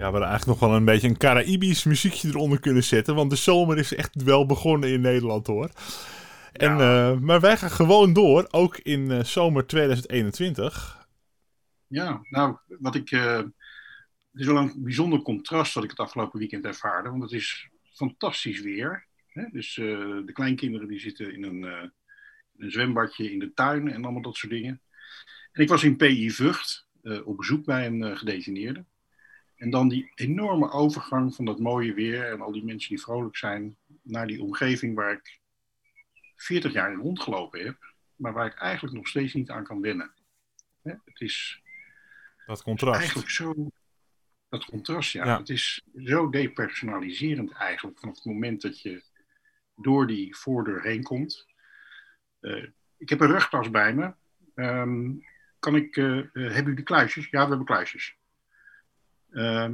Ja, we hadden eigenlijk nog wel een beetje een Caraïbisch muziekje eronder kunnen zetten. Want de zomer is echt wel begonnen in Nederland hoor. En, eh, maar wij gaan gewoon door, ook in eh, zomer 2021. Ja, nou, wat ik. eh, het is wel een bijzonder contrast wat ik het afgelopen weekend ervaarde. Want het is fantastisch weer. Hè? Dus de kleinkinderen die zitten in een, in een zwembadje in de tuin en allemaal dat soort dingen. En ik was in PI Vught op bezoek bij een gedetineerde. En dan die enorme overgang van dat mooie weer en al die mensen die vrolijk zijn naar die omgeving waar ik 40 jaar in rondgelopen heb, maar waar ik eigenlijk nog steeds niet aan kan wennen. Het is Dat contrast. eigenlijk zo. Dat contrast, ja. Ja. Het is zo depersonaliserend eigenlijk vanaf het moment dat je door die voordeur heen komt. Eh, ik heb een rugtas bij me. Ehm, kan ik, eh, eh, hebben jullie kluisjes? Ja, we hebben kluisjes. Ehm,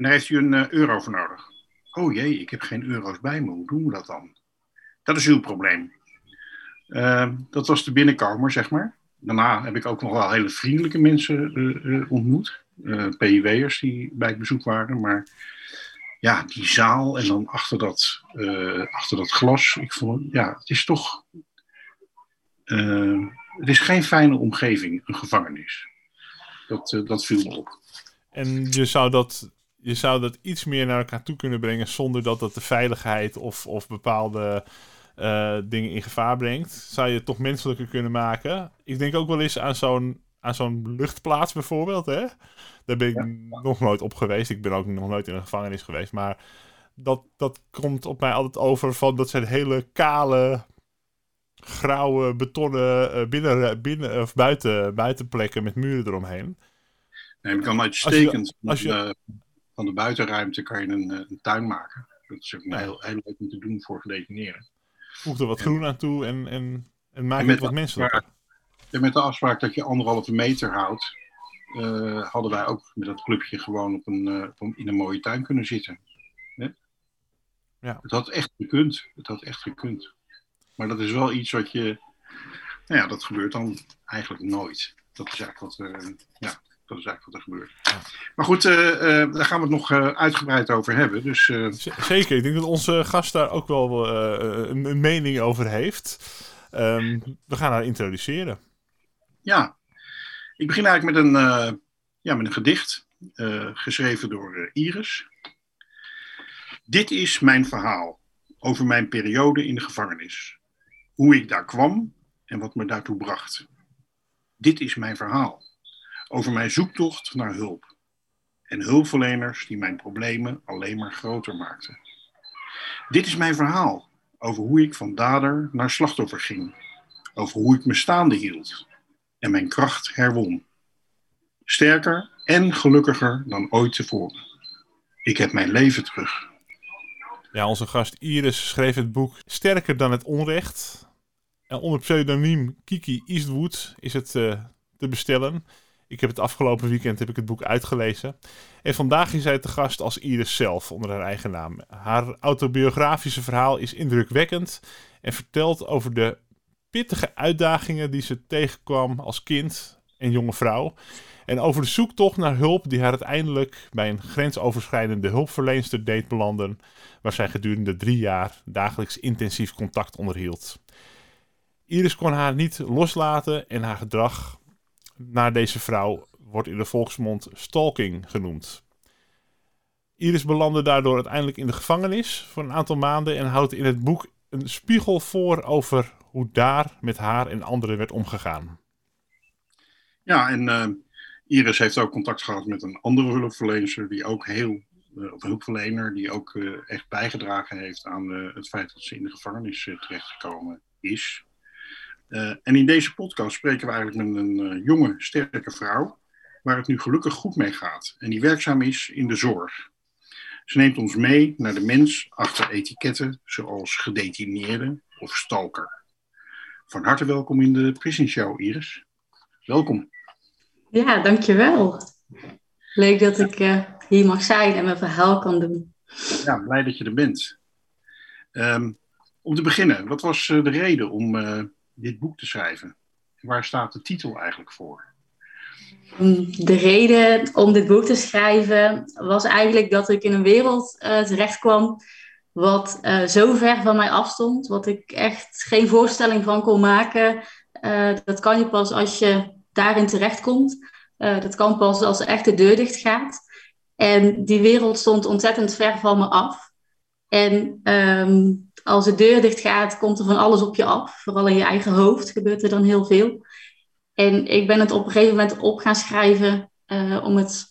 en daar heeft u een eh, euro voor nodig. Oh jee, ik heb geen euro's bij me. Hoe doen we dat dan? Dat is uw probleem. Ehm, dat was de binnenkomer, zeg maar. Daarna heb ik ook nog wel hele vriendelijke mensen eh, eh, ontmoet. PIW'ers die bij het bezoek waren. Maar ja, die zaal en dan achter dat, achter dat glas. Ik vond, ja, het is toch. het is geen fijne omgeving, een gevangenis. Dat, dat viel me op. En je zou, dat, je zou dat iets meer naar elkaar toe kunnen brengen zonder dat dat de veiligheid of, of bepaalde eh, dingen in gevaar brengt. Zou je het toch menselijker kunnen maken? Ik denk ook wel eens aan zo'n, aan zo'n luchtplaats bijvoorbeeld. Hè? Daar ben ik nog nooit op geweest. Ik ben ook nog nooit in een gevangenis geweest. Maar dat, dat komt op mij altijd over van dat zijn hele kale, grauwe, betonnen eh, binnen, binnen, of buiten, buitenplekken met muren eromheen. Nee, je kan uitstekend Als je- als je- van, de, van de buitenruimte kan je een, eh, een tuin maken. Dat is ook heel, heel leuk om te doen voor gedetineerden. voeg er wat groen aan toe en, en, en maak En het wat de menselijker. afspraak- En met de afspraak dat je anderhalve meter houdt, eh, hadden wij ook met dat clubje gewoon op een, eh, op een- in een mooie tuin kunnen zitten. Hè? Ja. Het had echt gekund. Het had echt gekund. Maar dat is wel iets wat je. Nou ja, dat gebeurt dan eigenlijk nooit. Dat is eigenlijk wat, er- ja, dat is eigenlijk wat er gebeurt. Maar goed, eh, eh, daar gaan we het nog eh, uitgebreid over hebben. Dus Zeker, ik denk dat onze gast daar ook wel een, een mening over heeft. Ehm, we gaan haar introduceren. Ja, ik begin eigenlijk met een, ja, met een gedicht, geschreven door Iris. Dit is mijn verhaal over mijn periode in de gevangenis. Hoe ik daar kwam en wat me daartoe bracht. Dit is mijn verhaal over mijn zoektocht naar hulp. En hulpverleners die mijn problemen alleen maar groter maakten. Dit is mijn verhaal over hoe ik van dader naar slachtoffer ging. Over hoe ik me staande hield en mijn kracht herwon. Sterker en gelukkiger dan ooit tevoren. Ik heb mijn leven terug. Ja, onze gast Iris schreef het boek Sterker dan het onrecht. En onder pseudoniem Kiki Eastwood is het eh, te bestellen. Ik heb het afgelopen weekend heb ik het boek uitgelezen. En vandaag is zij te gast als Iris zelf, onder haar eigen naam. Haar autobiografische verhaal is indrukwekkend en vertelt over de pittige uitdagingen die ze tegenkwam als kind en jonge vrouw. En over de zoektocht naar hulp die haar uiteindelijk bij een grensoverschrijdende hulpverleenster deed belanden, waar zij gedurende drie jaar dagelijks intensief contact onderhield. Iris kon haar niet loslaten en haar gedrag naar deze vrouw wordt in de volksmond stalking genoemd. Iris belandde daardoor uiteindelijk in de gevangenis voor een aantal maanden en houdt in het boek een spiegel voor over hoe daar met haar en anderen werd omgegaan. Ja, en uh, Iris heeft ook contact gehad met een andere hulpverlener die ook heel, of hulpverlener die ook uh, echt bijgedragen heeft aan het feit dat ze in de gevangenis terechtgekomen is. En in deze podcast spreken we eigenlijk met een jonge, sterke vrouw, waar het nu gelukkig goed mee gaat en die werkzaam is in de zorg. Ze neemt ons mee naar de mens achter etiketten zoals gedetineerde of stalker. Van harte welkom in de Prison Show, Iris. Welkom. Ja, dankjewel. Leuk dat ik uh, hier mag zijn en mijn verhaal kan doen. Ja, blij dat je er bent. Um, om te beginnen, wat was de reden om dit boek te schrijven? Waar staat de titel eigenlijk voor? De reden om dit boek te schrijven was eigenlijk dat ik in een wereld uh, terecht kwam wat uh, zo ver van mij afstond, wat ik echt geen voorstelling van kon maken. Uh, dat kan je pas als je daarin terechtkomt. dat kan pas als echt de deur dicht gaat. En die wereld stond ontzettend ver van me af. En um, als de deur dicht gaat, komt er van alles op je af. Vooral in je eigen hoofd gebeurt er dan heel veel. En ik ben het op een gegeven moment op gaan schrijven uh, om het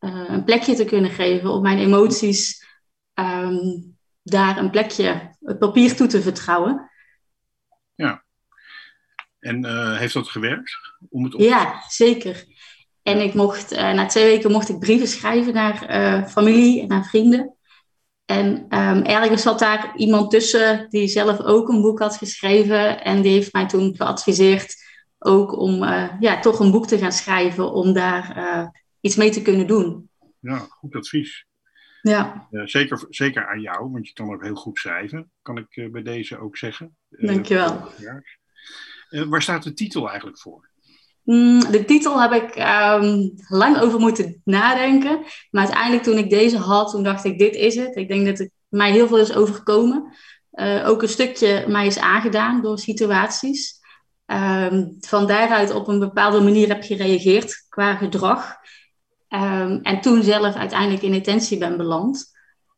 uh, een plekje te kunnen geven, om mijn emoties um, daar een plekje, het papier toe te vertrouwen. Ja. En uh, heeft dat gewerkt? Om het op ja, zeker. En ik mocht, na twee weken mocht ik brieven schrijven naar familie en naar vrienden. En um, ergens zat daar iemand tussen die zelf ook een boek had geschreven. En die heeft mij toen geadviseerd ook om uh, ja, toch een boek te gaan schrijven, om daar uh, iets mee te kunnen doen. Ja, goed advies. Ja. Uh, zeker, zeker aan jou, want je kan ook heel goed schrijven, kan ik bij deze ook zeggen. Dankjewel. waar staat de titel eigenlijk voor? Mm, de titel heb ik um, lang over moeten nadenken. Maar uiteindelijk toen ik deze had, toen dacht ik, dit is het. Ik denk dat het mij heel veel is overkomen. ook een stukje mij is aangedaan door situaties. Um, van daaruit op een bepaalde manier heb gereageerd qua gedrag. Um, en toen zelf uiteindelijk in detentie ben beland.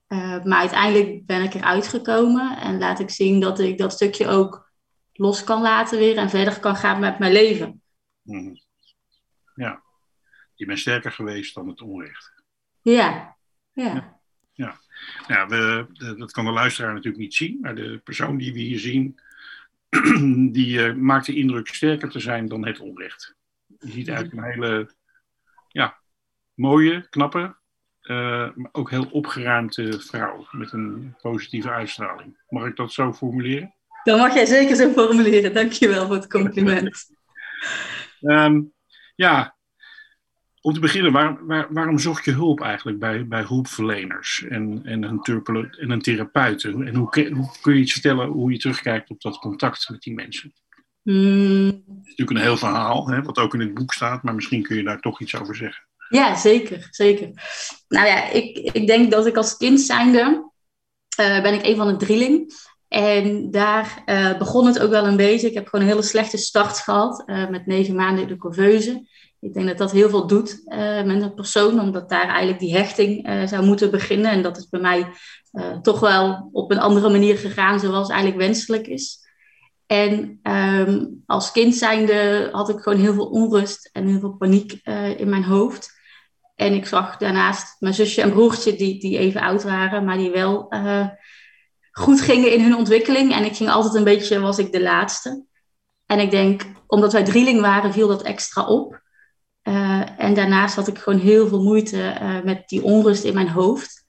Uh, maar uiteindelijk ben ik eruit gekomen en laat ik zien dat ik dat stukje ook los kan laten weer en verder kan gaan met mijn leven. Mm. Ja, je bent sterker geweest dan het onrecht. Ja, ja. ja. ja. ja we, dat kan de luisteraar natuurlijk niet zien, maar de persoon die we hier zien, die uh, maakt de indruk sterker te zijn dan het onrecht. Je ziet eigenlijk een hele ja, mooie, knappe, uh, maar ook heel opgeruimde vrouw met een positieve uitstraling. Mag ik dat zo formuleren? Dat mag jij zeker zo formuleren. Dankjewel voor het compliment. um, ja, om te beginnen, waar, waar, waarom zocht je hulp eigenlijk bij, bij hulpverleners en, en, een, en een therapeut? En hoe, hoe, kun je iets vertellen hoe je terugkijkt op dat contact met die mensen? Mm. Het is natuurlijk een heel verhaal, hè, wat ook in het boek staat, maar misschien kun je daar toch iets over zeggen. Ja, zeker, zeker. Nou ja, ik, ik denk dat ik als kind zijnde, uh, ben ik een van de drieling. En daar uh, begon het ook wel een beetje. Ik heb gewoon een hele slechte start gehad, uh, met negen maanden de couveuse. Ik denk dat dat heel veel doet uh, met een persoon, omdat daar eigenlijk die hechting zou moeten beginnen. En dat is bij mij toch wel op een andere manier gegaan, zoals eigenlijk wenselijk is. En um, als kind zijnde had ik gewoon heel veel onrust en heel veel paniek in mijn hoofd. En ik zag daarnaast mijn zusje en broertje, die, die even oud waren, maar die wel goed gingen in hun ontwikkeling. En ik ging altijd een beetje, was ik de laatste. En ik denk, omdat wij drieling waren, viel dat extra op. Uh, en daarnaast had ik gewoon heel veel moeite uh, met die onrust in mijn hoofd.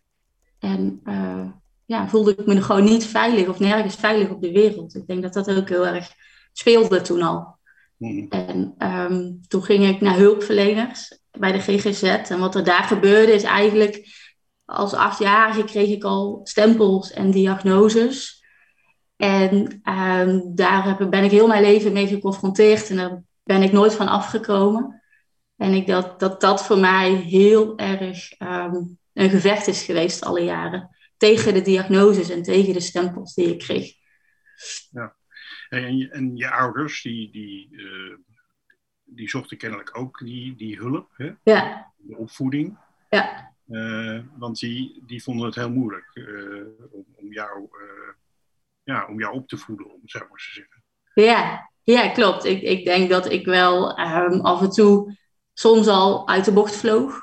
En uh, ja, voelde ik me gewoon niet veilig of nergens veilig op de wereld. Ik denk dat dat ook heel erg speelde toen al. Mm. En um, toen ging ik naar hulpverleners bij de GGZ. En wat er daar gebeurde is eigenlijk... Als achtjarige kreeg ik al stempels en diagnoses. En um, daar ben ik heel mijn leven mee geconfronteerd. En daar ben ik nooit van afgekomen. En ik dat, dat dat voor mij heel erg um, een gevecht is geweest alle jaren. Tegen de diagnoses en tegen de stempels die ik kreeg. Ja. En, je, en je ouders, die, die, uh, die zochten kennelijk ook die, die hulp, hè? Ja. de opvoeding. ja, om jou op te voeden, om het zo maar te zeggen. Ja, ja klopt. Ik, ik denk dat ik wel ehm, af en toe soms al uit de bocht vloog.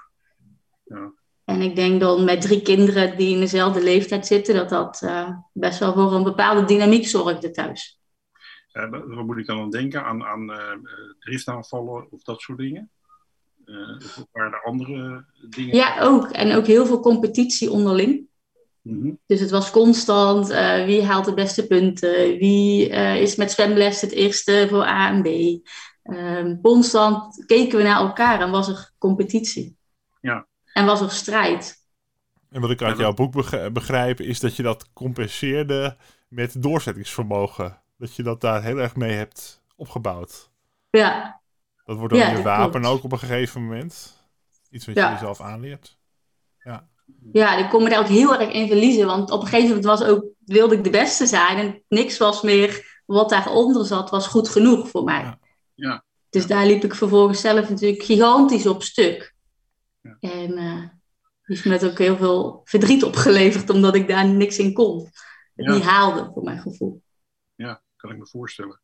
Ja. En ik denk dan met drie kinderen die in dezelfde leeftijd zitten, dat dat eh, best wel voor een bepaalde dynamiek zorgde thuis. Uh, wat moet ik dan aan denken? Aan, aan driftaanvallen of dat soort dingen? Uh, of waren er andere dingen? Ja, ook. En ook heel veel competitie onderling. Mm -hmm. Dus het was constant wie haalt de beste punten, wie is met zwemles het eerste voor A en B. Ehm, constant keken we naar elkaar en was er competitie. Ja. En was er strijd. En wat ik uit jouw boek begrijp, is dat je dat compenseerde met doorzettingsvermogen. Dat je dat daar heel erg mee hebt opgebouwd. Ja. Dat wordt dan Ja, je dat wapen klopt. ook op een gegeven moment. Iets wat Ja. je jezelf aanleert. Ja. Ja, ik kon me daar ook heel erg in verliezen. Want op een gegeven moment was ook, wilde ik de beste zijn. En niks was meer wat daaronder zat, was goed genoeg voor mij. Ja. Ja. Dus daar liep ik vervolgens zelf natuurlijk gigantisch op stuk. Ja. En eh heeft me net ook heel veel verdriet opgeleverd, omdat ik daar niks in kon. Het Ja. niet haalde, voor mijn gevoel. Ja, kan ik me voorstellen.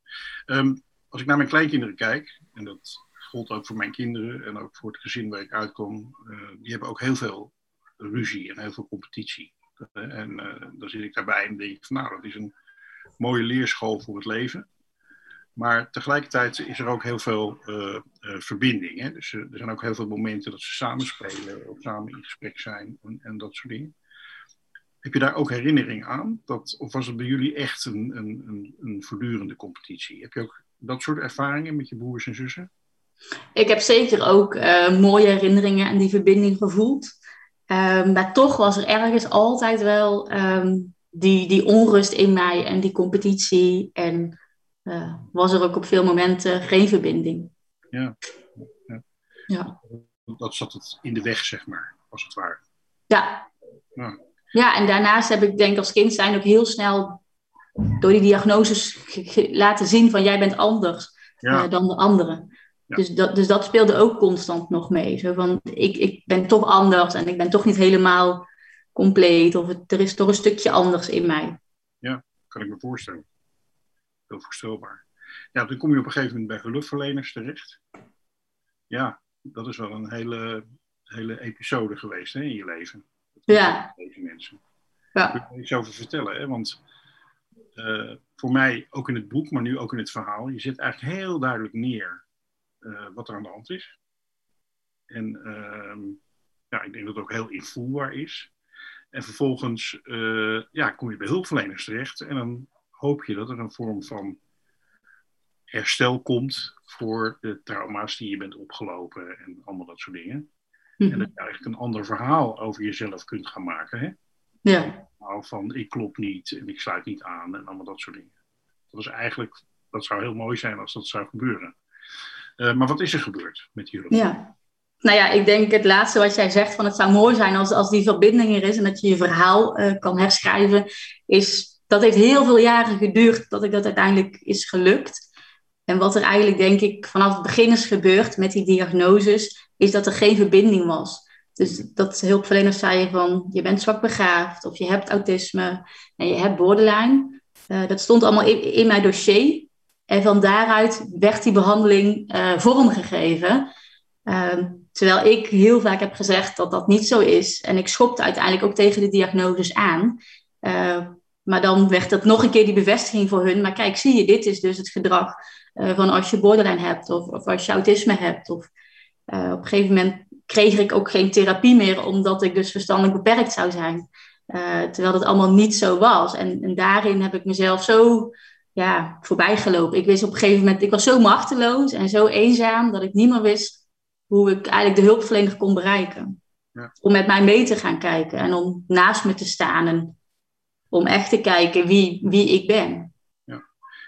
Ehm, als ik naar mijn kleinkinderen kijk, en dat gold ook voor mijn kinderen en ook voor het gezin waar ik uitkom, eh, die hebben ook heel veel ruzie en heel veel competitie. Eh, en eh, dan zit ik daarbij en denk ik van nou, dat is een mooie leerschool voor het leven. Maar tegelijkertijd is er ook heel veel verbinding. Hè? Dus er zijn ook heel veel momenten dat ze samen spelen of samen in gesprek zijn en, en dat soort dingen. Heb je daar ook herinnering aan? Dat, of was het bij jullie echt een, een, een voortdurende competitie? Heb je ook dat soort ervaringen met je broers en zussen? Ik heb zeker ook eh, mooie herinneringen en die verbinding gevoeld. Ehm, maar toch was er ergens altijd wel ehm, die, die onrust in mij en die competitie. En eh, was er ook op veel momenten geen verbinding. Ja. Ja. Ja. Dat zat het in de weg, zeg maar, als het ware. Ja. Ja. Ja, en daarnaast heb ik denk als kind zijn ook heel snel door die diagnoses laten zien van jij bent anders Ja, eh, dan de anderen. Ja. Dus, dat, dus dat speelde ook constant nog mee. Zo van, ik, ik ben toch anders en ik ben toch niet helemaal compleet. Of het, er is toch een stukje anders in mij. kan ik me voorstellen. Heel voorstelbaar. Ja, toen kom je op een gegeven moment bij hulpverleners terecht. Ja, dat is wel een hele, hele episode geweest hè, in je leven. Ja. Deze mensen. Ja. Wil ik iets over vertellen. Hè? Want eh, voor mij, ook in het boek, maar nu ook in het verhaal, je zet eigenlijk heel duidelijk neer eh, wat er aan de hand is. En ehm, ja, ik denk dat het ook heel invoelbaar is. En vervolgens eh, ja, kom je bij hulpverleners terecht en dan hoop je dat er een vorm van herstel komt voor de trauma's die je bent opgelopen en allemaal dat soort dingen. En Mhm. dat je eigenlijk een ander verhaal over jezelf kunt gaan maken. Hè? Ja. verhaal van ik klop niet en ik sluit niet aan en allemaal dat soort dingen. Dat is eigenlijk, dat zou heel mooi zijn als dat zou gebeuren. Eh, maar wat is er gebeurd met jullie? ja. Nou ja, ik denk het laatste wat jij zegt van het zou mooi zijn als, als die verbinding er is en dat je je verhaal eh, kan herschrijven. Is, dat heeft heel veel jaren geduurd dat ik dat uiteindelijk is gelukt. En wat er eigenlijk denk ik vanaf het begin is gebeurd met die diagnoses, is dat er geen verbinding was. Dus dat hulpverleners zeiden van je bent zwak begaafd of je hebt autisme en je hebt borderline. Eh, dat stond allemaal in, in mijn dossier. En van daaruit werd die behandeling eh, vormgegeven. Ehm, terwijl ik heel vaak heb gezegd dat dat niet zo is. En ik schopte uiteindelijk ook tegen de diagnoses aan. Eh, maar dan werd dat nog een keer die bevestiging voor hun. Maar kijk, zie je, dit is dus het gedrag van als je borderline hebt of, of als je autisme hebt. Of, op een gegeven moment kreeg ik ook geen therapie meer, omdat ik dus verstandelijk beperkt zou zijn. Eh, terwijl dat allemaal niet zo was. En, en daarin heb ik mezelf zo ja, voorbij gelopen. Ik wist op een gegeven moment, ik was zo machteloos en zo eenzaam dat ik niet meer wist hoe ik eigenlijk de hulpverlener kon bereiken. Ja. Om met mij mee te gaan kijken en om naast me te staan en om echt te kijken wie, wie ik ben.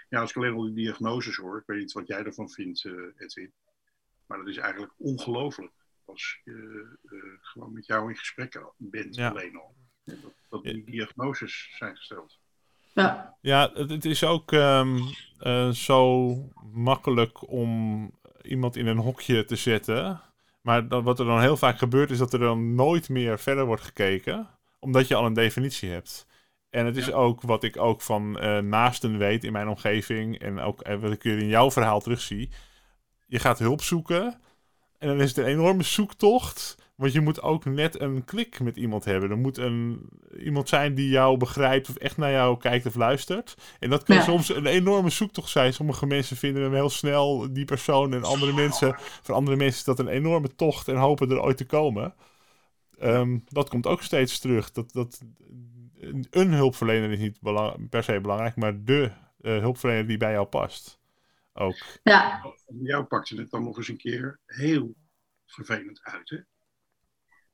Ja, als ik alleen al die diagnoses hoor, ik weet niet wat jij ervan vindt, eh, Edwin. Maar dat is eigenlijk ongelooflijk. Als je eh, gewoon met jou in gesprek bent Ja. alleen al. Dat, dat die diagnoses zijn gesteld. Ja, Ja, het, het is ook ehm, eh, zo makkelijk om iemand in een hokje te zetten. Maar dan, wat er dan heel vaak gebeurt, is dat er dan nooit meer verder wordt gekeken. Omdat je al een definitie hebt. En het is ook wat ik ook van uh, naasten weet in mijn omgeving. En ook en wat ik in jouw verhaal terugzie. Je gaat hulp zoeken. En dan is het een enorme zoektocht. Want je moet ook net een klik met iemand hebben. Er moet een, iemand zijn die jou begrijpt of echt naar jou kijkt of luistert. En dat kan soms een enorme zoektocht zijn. Sommige mensen vinden hem heel snel, die persoon. En andere mensen, voor andere mensen is dat een enorme tocht en hopen er ooit te komen. Ehm, dat komt ook steeds terug. Dat, dat, een hulpverlener is niet per se belangrijk, maar de uh, hulpverlener die bij jou past. Ook. Ja. jou pakte het dan nog eens een keer heel vervelend uit, hè?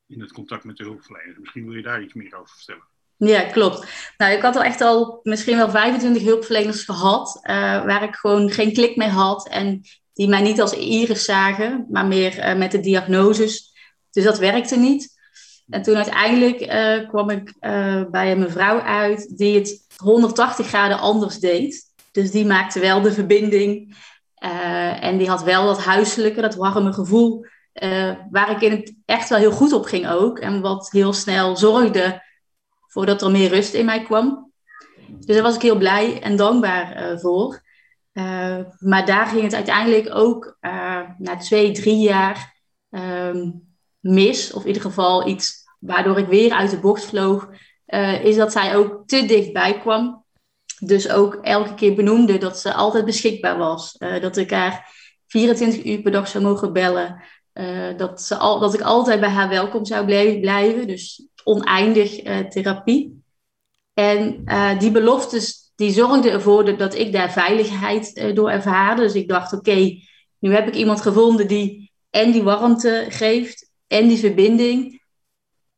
In het contact met de hulpverlener. Misschien wil je daar iets meer over vertellen. Ja, klopt. Nou, ik had al echt al misschien wel 25 hulpverleners gehad, uh, waar ik gewoon geen klik mee had en die mij niet als iris zagen, maar meer uh, met de diagnoses. Dus dat werkte niet. En toen uiteindelijk uh, kwam ik uh, bij een mevrouw uit die het 180 graden anders deed. Dus die maakte wel de verbinding. Uh, en die had wel dat huiselijke, dat warme gevoel. waar ik in het echt wel heel goed op ging ook. En wat heel snel zorgde voordat er meer rust in mij kwam. Dus daar was ik heel blij en dankbaar voor. maar daar ging het uiteindelijk ook na twee, drie jaar ehm, mis. Of in ieder geval iets waardoor ik weer uit de bocht vloog, is dat zij ook te dichtbij kwam. Dus ook elke keer benoemde dat ze altijd beschikbaar was. Uh, dat ik haar 24 uur per dag zou mogen bellen. Uh, dat, ze al, dat ik altijd bij haar welkom zou blijven. Dus oneindig therapie. En die beloftes die zorgden ervoor dat ik daar veiligheid door ervaarde. Dus ik dacht, oké, nu heb ik iemand gevonden die en die warmte geeft en die verbinding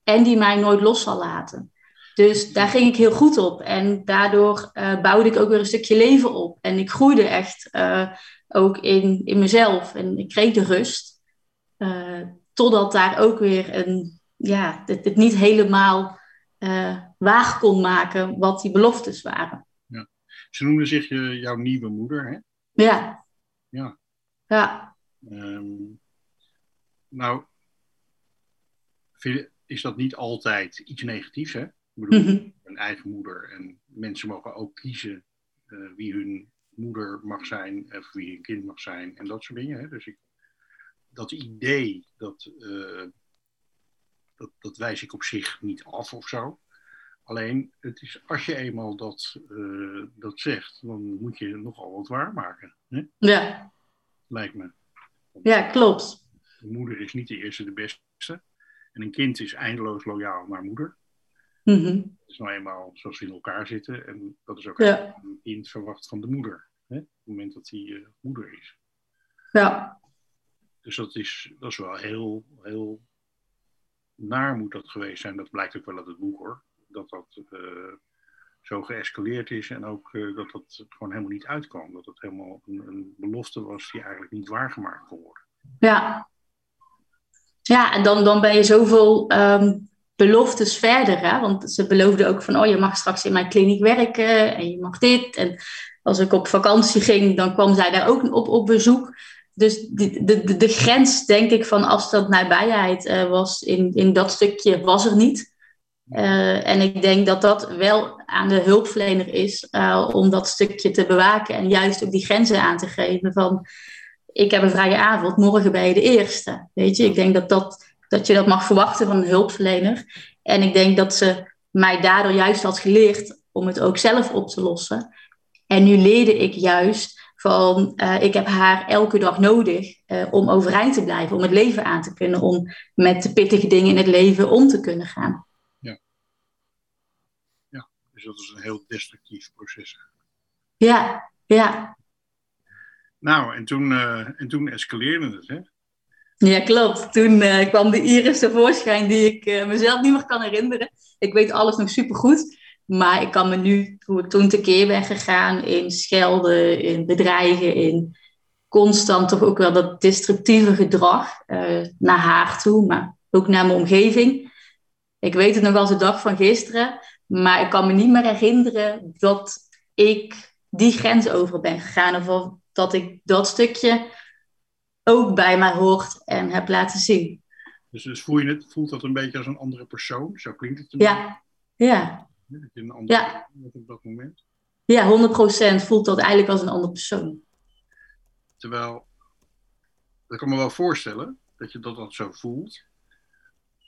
en die mij nooit los zal laten. Dus daar ging ik heel goed op. En daardoor uh, bouwde ik ook weer een stukje leven op. En ik groeide echt uh, ook in, in mezelf. En ik kreeg de rust. Uh, totdat daar ook weer een, ja, het, het niet helemaal waar kon maken wat die beloftes waren. Ja. Ze noemde zich je, jouw nieuwe moeder, hè? Ja. Ja. Ja. Um, nou, is dat niet altijd iets negatiefs. Hè? Ik bedoel, mhm. een eigen moeder. En mensen mogen ook kiezen uh, wie hun moeder mag zijn, of wie hun kind mag zijn en dat soort dingen. Hè? Dus ik, dat idee, dat, uh, dat, dat wijs ik op zich niet af of zo. Alleen, het is, als je eenmaal dat, uh, dat zegt, dan moet je nogal wat waarmaken. Hè? Ja. Lijkt me. Ja, klopt. De moeder is niet de eerste, de beste. En een kind is eindeloos loyaal naar moeder. Mm Dat is nou eenmaal zoals we in elkaar zitten. En dat is ook ja. een kind verwacht van de moeder. Hè? Op het moment dat hij uh, moeder is. Ja. Dus dat is, dat is wel heel, heel naar moet dat geweest zijn. Dat blijkt ook wel uit het boek hoor. Dat dat uh, zo geëscaleerd is en ook uh, dat dat gewoon helemaal niet uitkwam. Dat het helemaal een, een belofte was die eigenlijk niet waargemaakt kon worden. Ja, ja, en dan, dan ben je zoveel um, beloftes verder. Hè? Want ze beloofden ook van, oh, je mag straks in mijn kliniek werken en je mag dit. En als ik op vakantie ging, dan kwam zij daar ook op, op bezoek. Dus de, de, de grens, denk ik, van afstand nabijheid uh, was in, in dat stukje was er niet. Uh, en ik denk dat dat wel aan de hulpverlener is uh, om dat stukje te bewaken en juist ook die grenzen aan te geven van ik heb een vrije avond, morgen ben je de eerste. Weet je, ik denk dat, dat, dat je dat mag verwachten van een hulpverlener. En ik denk dat ze mij daardoor juist had geleerd om het ook zelf op te lossen. En nu leerde ik juist van, uh, ik heb haar elke dag nodig uh, om overeind te blijven, om het leven aan te kunnen, om met de pittige dingen in het leven om te kunnen gaan. Ja, ja dus dat is een heel destructief proces. Ja, ja. Nou, en toen, uh, en toen escaleerde het, hè? Ja, klopt. Toen uh, kwam de iris tevoorschijn die ik uh, mezelf niet meer kan herinneren. Ik weet alles nog supergoed. Maar ik kan me nu, hoe ik toen tekeer ben gegaan in schelden, in bedreigen, in constant toch ook wel dat destructieve gedrag naar haar toe, maar ook naar mijn omgeving. Ik weet het nog als de dag van gisteren, maar ik kan me niet meer herinneren dat ik die grens over ben gegaan. Of dat ik dat stukje ook bij mij hoort en heb laten zien. Dus, dus voel je het, voelt dat een beetje als een andere persoon? Zo klinkt het. Ja, ja. hè, dat je een ander Ja. op dat moment. Ja, 100% voelt dat eigenlijk als een andere persoon. Terwijl, dat kan me wel voorstellen dat je dat, dat zo voelt.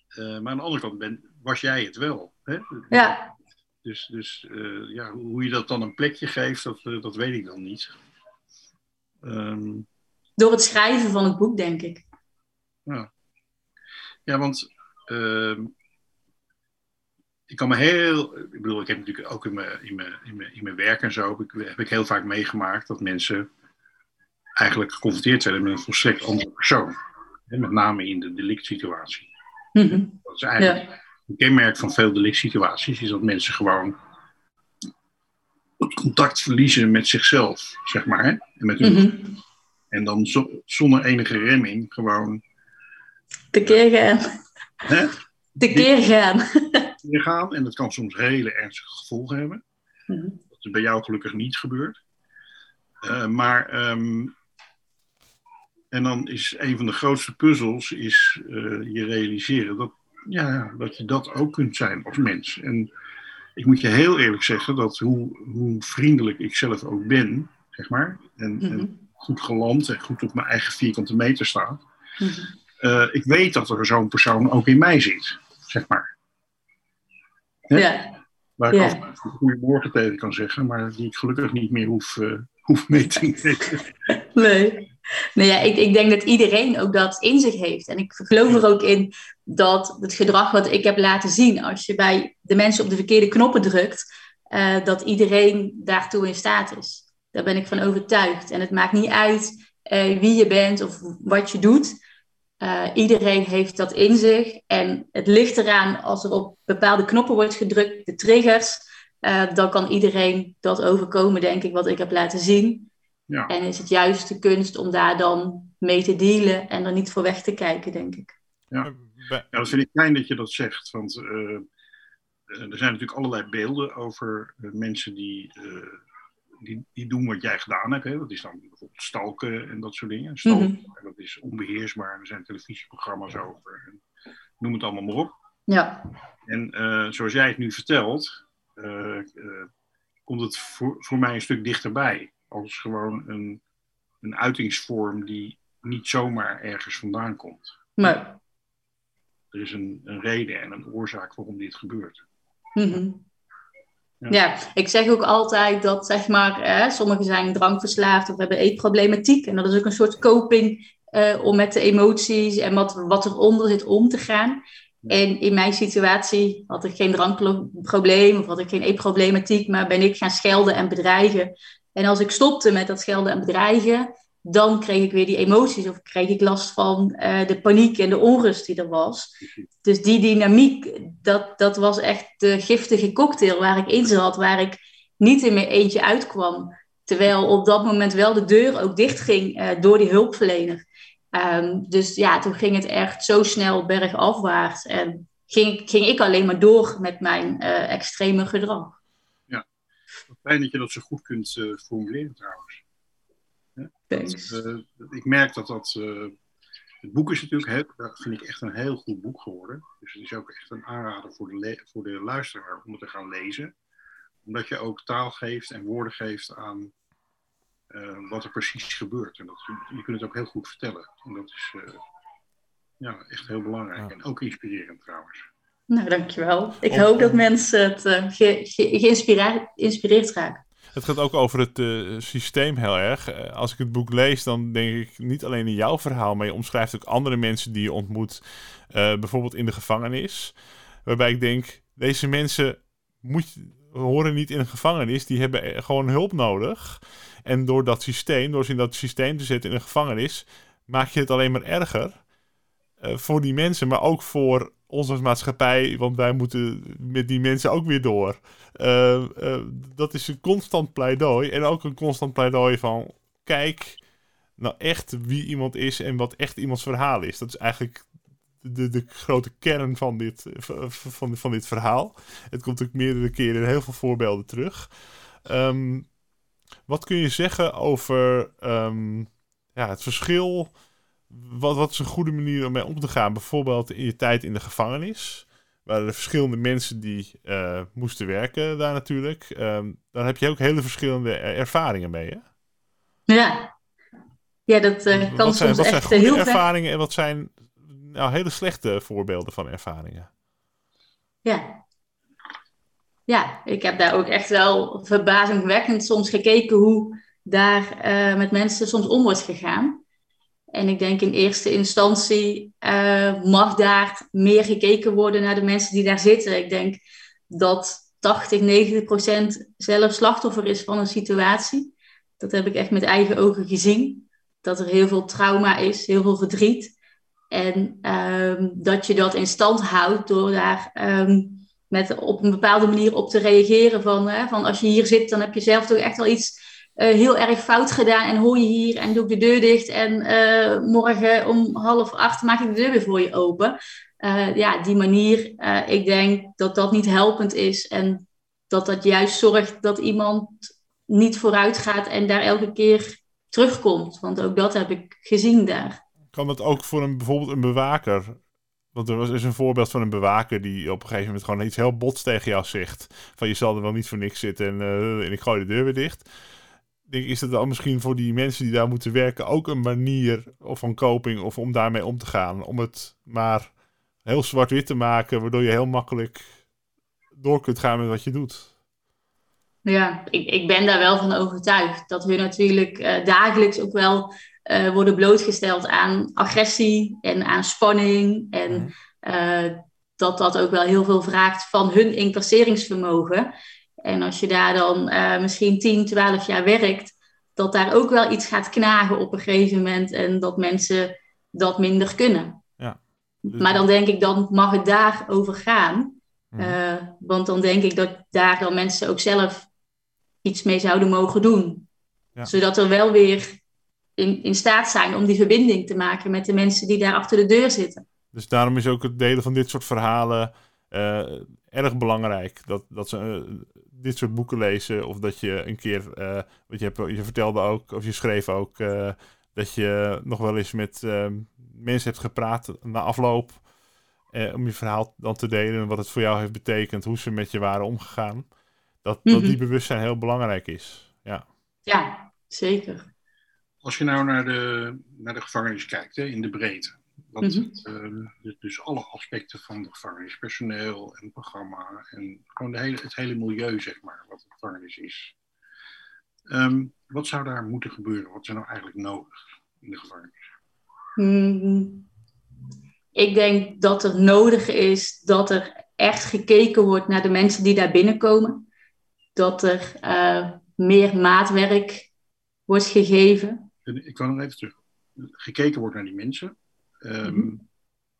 Eh, maar aan de andere kant ben, was jij het wel. Hè? Ja, Dus, dus eh, ja, hoe je dat dan een plekje geeft, dat, eh, dat weet ik dan niet. Ehm, door het schrijven van het boek, denk ik. ja, want ehm, ik kan me heel. Ik bedoel, ik heb natuurlijk ook in mijn, in mijn, in mijn, in mijn werk en zo. Heb ik, heb ik heel vaak meegemaakt dat mensen eigenlijk geconfronteerd werden met een volstrekt andere persoon. Hè, met name in de delictsituatie. Mhm. Dat is eigenlijk een kenmerk van veel delictsituaties, is dat mensen gewoon het contact verliezen met zichzelf, zeg maar. Hè? En, met hun, Mhm. En dan zo- zonder enige remming gewoon Tekeer gaan. hè, Tekeer gaan. weer gaan. En dat kan soms hele ernstige gevolgen hebben. Mhm. Dat is bij jou gelukkig niet gebeurd. Eh, maar, ehm, en dan is een van de grootste puzzels is eh, je realiseren dat, ja, dat je dat ook kunt zijn als mens. En ik moet je heel eerlijk zeggen dat hoe, hoe vriendelijk ik zelf ook ben, zeg maar, en, Mhm. en goed geland en goed op mijn eigen vierkante meter staat, Mhm. eh, ik weet dat er zo'n persoon ook in mij zit, zeg maar. Hè? Ja, Waar ik Ja. af en toe goedemorgen tegen kan zeggen, maar die ik gelukkig niet meer hoef, eh, hoef mee te nemen. nee. Nee, ja, ik, ik denk dat iedereen ook dat in zich heeft. En ik geloof er ook in dat het gedrag wat ik heb laten zien, als je bij de mensen op de verkeerde knoppen drukt, eh, dat iedereen daartoe in staat is. Daar ben ik van overtuigd. En het maakt niet uit eh, wie je bent of wat je doet. Eh, iedereen heeft dat in zich. En het ligt eraan als er op bepaalde knoppen wordt gedrukt, de triggers. eh, dan kan iedereen dat overkomen, denk ik, wat ik heb laten zien. Ja. En is het juist de kunst om daar dan mee te dealen en er niet voor weg te kijken, denk ik. Bij- Ja, dat vind ik fijn dat je dat zegt, want er zijn natuurlijk allerlei beelden over mensen die, eh, die, die doen wat jij gedaan hebt. Hè. Dat is dan bijvoorbeeld stalken en dat soort dingen. Stalken, Mhm. dat is onbeheersbaar, er zijn televisieprogramma's over. En noem het allemaal maar op. Ja, En eh, zoals jij het nu vertelt, eh, eh, komt het voor, voor mij een stuk dichterbij. Als gewoon een, een uitingsvorm die niet zomaar ergens vandaan komt. maar. Er is een, een reden en een oorzaak waarom dit gebeurt. mhm. Ja. Ja, ik zeg ook altijd dat, zeg maar, eh, sommigen zijn drankverslaafd of hebben eetproblematiek. En dat is ook een soort coping eh, om met de emoties en wat, wat eronder zit om te gaan. En in mijn situatie had ik geen drankprobleem of had ik geen eetproblematiek, maar ben ik gaan schelden en bedreigen. En als ik stopte met dat schelden en bedreigen, dan kreeg ik weer die emoties of kreeg ik last van eh, de paniek en de onrust die er was. Dus die dynamiek, dat, dat was echt de giftige cocktail waar ik in zat, waar ik niet in mijn eentje uitkwam. Terwijl op dat moment wel de deur ook dichtging eh door die hulpverlener. Ehm, dus ja, toen ging het echt zo snel bergafwaarts. En ging, ging ik alleen maar door met mijn eh, extreme gedrag. Fijn dat je dat zo goed kunt formuleren trouwens. Thanks. Eh, ik merk dat dat. eh, het boek is natuurlijk, heel, dat vind ik echt een heel goed boek geworden. Dus het is ook echt een aanrader voor de, voor de luisteraar om het te gaan lezen. Omdat je ook taal geeft en woorden geeft aan eh, wat er precies gebeurt. En dat, je kunt het ook heel goed vertellen. En dat is eh, ja, echt heel belangrijk. Ja. En ook inspirerend trouwens. Nou, dankjewel. Ik Of- hoop dat mensen het eh, ge- ge- geïnspireerd geïnspireerd raken. Het gaat ook over het eh, systeem heel erg. Eh, als ik het boek lees, dan denk ik niet alleen in jouw verhaal, maar je omschrijft ook andere mensen die je ontmoet, eh, bijvoorbeeld in de gevangenis. Waarbij ik denk, deze mensen horen niet in een gevangenis, die hebben gewoon hulp nodig. En door dat systeem, door ze in dat systeem te zetten in een gevangenis, maak je het alleen maar erger. voor die mensen, maar ook voor ons als maatschappij, want wij moeten met die mensen ook weer door. Eh, eh, dat is een constant pleidooi. En ook een constant pleidooi van: kijk nou echt wie iemand is en wat echt iemands verhaal is. Dat is eigenlijk de, de grote kern van dit, van, van dit verhaal. Het komt ook meerdere keren in heel veel voorbeelden terug. Ehm, wat kun je zeggen over ehm, ja, het verschil? Wat, wat is een goede manier om mee om te gaan? Bijvoorbeeld in je tijd in de gevangenis. waren er verschillende mensen die eh, moesten werken daar natuurlijk. Ehm, dan heb je ook hele verschillende ervaringen mee, hè? Ja. Ja, dat uh, kan wat zijn, soms wat echt zijn goede heel ver... ervaringen en wat zijn nou, hele slechte voorbeelden van ervaringen? Ja. Ja, ik heb daar ook echt wel verbazingwekkend soms gekeken hoe daar eh, met mensen soms om wordt gegaan. En ik denk in eerste instantie uh, mag daar meer gekeken worden naar de mensen die daar zitten. Ik denk dat 80, 90 procent zelf slachtoffer is van een situatie. Dat heb ik echt met eigen ogen gezien. Dat er heel veel trauma is, heel veel verdriet. En um, dat je dat in stand houdt door daar um, met op een bepaalde manier op te reageren. Van, hè, van als je hier zit, dan heb je zelf toch echt wel iets uh, heel erg fout gedaan. En hoor je hier en doe ik de deur dicht. En uh, morgen om half acht maak ik de deur weer voor je open. Uh, ja, die manier, ik denk dat dat niet helpend is. En dat dat juist zorgt dat iemand niet vooruit gaat en daar elke keer terugkomt. Want ook dat heb ik gezien daar. Kan dat ook voor een, bijvoorbeeld een bewaker? Want er is een voorbeeld van een bewaker die op een gegeven moment gewoon iets heel bots tegen jou zegt. Van je zal er wel niet voor niks zitten en, en ik gooi de deur weer dicht. Denk, is dat dan misschien voor die mensen die daar moeten werken ook een manier of van coping of om daarmee om te gaan? Om het maar heel zwart-wit te maken, waardoor je heel makkelijk door kunt gaan met wat je doet. Ja, ik, ik ben daar wel van overtuigd. Dat we natuurlijk uh, dagelijks ook wel uh, worden blootgesteld aan agressie en aan spanning. En uh, dat dat ook wel heel veel vraagt van hun incasseringsvermogen. En als je daar dan uh, misschien 10, 12 jaar werkt, dat daar ook wel iets gaat knagen op een gegeven moment. En dat mensen dat minder kunnen. Ja. Dus maar dan denk ik, dan mag het daarover gaan. Uh, want dan denk ik dat daar dan mensen ook zelf iets mee zouden mogen doen. Ja. Zodat er wel weer in, in staat zijn om die verbinding te maken met de mensen die daar achter de deur zitten. Dus daarom is ook het delen van dit soort verhalen uh, erg belangrijk. Dat, dat ze dit soort boeken lezen of dat je een keer, uh, wat je, hebt, je vertelde ook, of je schreef ook, dat je nog wel eens met mensen hebt gepraat na afloop. om je verhaal dan te delen en wat het voor jou heeft betekend, hoe ze met je waren omgegaan. Dat, mm -hmm. dat die bewustzijn heel belangrijk is. Ja, ja zeker. Als je nou naar de, naar de gevangenis kijkt, hè, in de breedte. Mm -hmm. uh, dus alle aspecten van de gevangenis, personeel en programma en gewoon de hele, het hele milieu, zeg maar, wat de gevangenis is. Um, wat zou daar moeten gebeuren? Wat is nou eigenlijk nodig in de gevangenis? Mm, ik denk dat er nodig is dat er echt gekeken wordt naar de mensen die daar binnenkomen. Dat er uh, meer maatwerk wordt gegeven. Ik wil nog even terug. Gekeken wordt naar die mensen. Um, mm-hmm.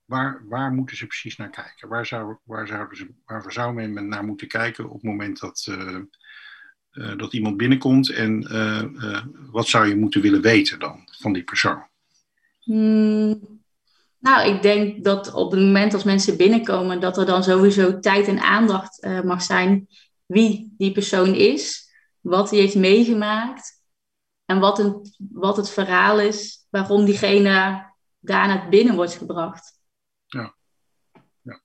waar, waar moeten ze precies naar kijken? Waar zou, waar zouden ze, waar zou men naar moeten kijken op het moment dat, uh, uh, dat iemand binnenkomt? En uh, wat zou je moeten willen weten dan van die persoon? Mm, nou, ik denk dat op het moment als mensen binnenkomen, dat er dan sowieso tijd en aandacht mag zijn wie die persoon is, wat hij heeft meegemaakt en wat, een, wat het verhaal is waarom diegene daar naar binnen wordt gebracht. Ja. ja.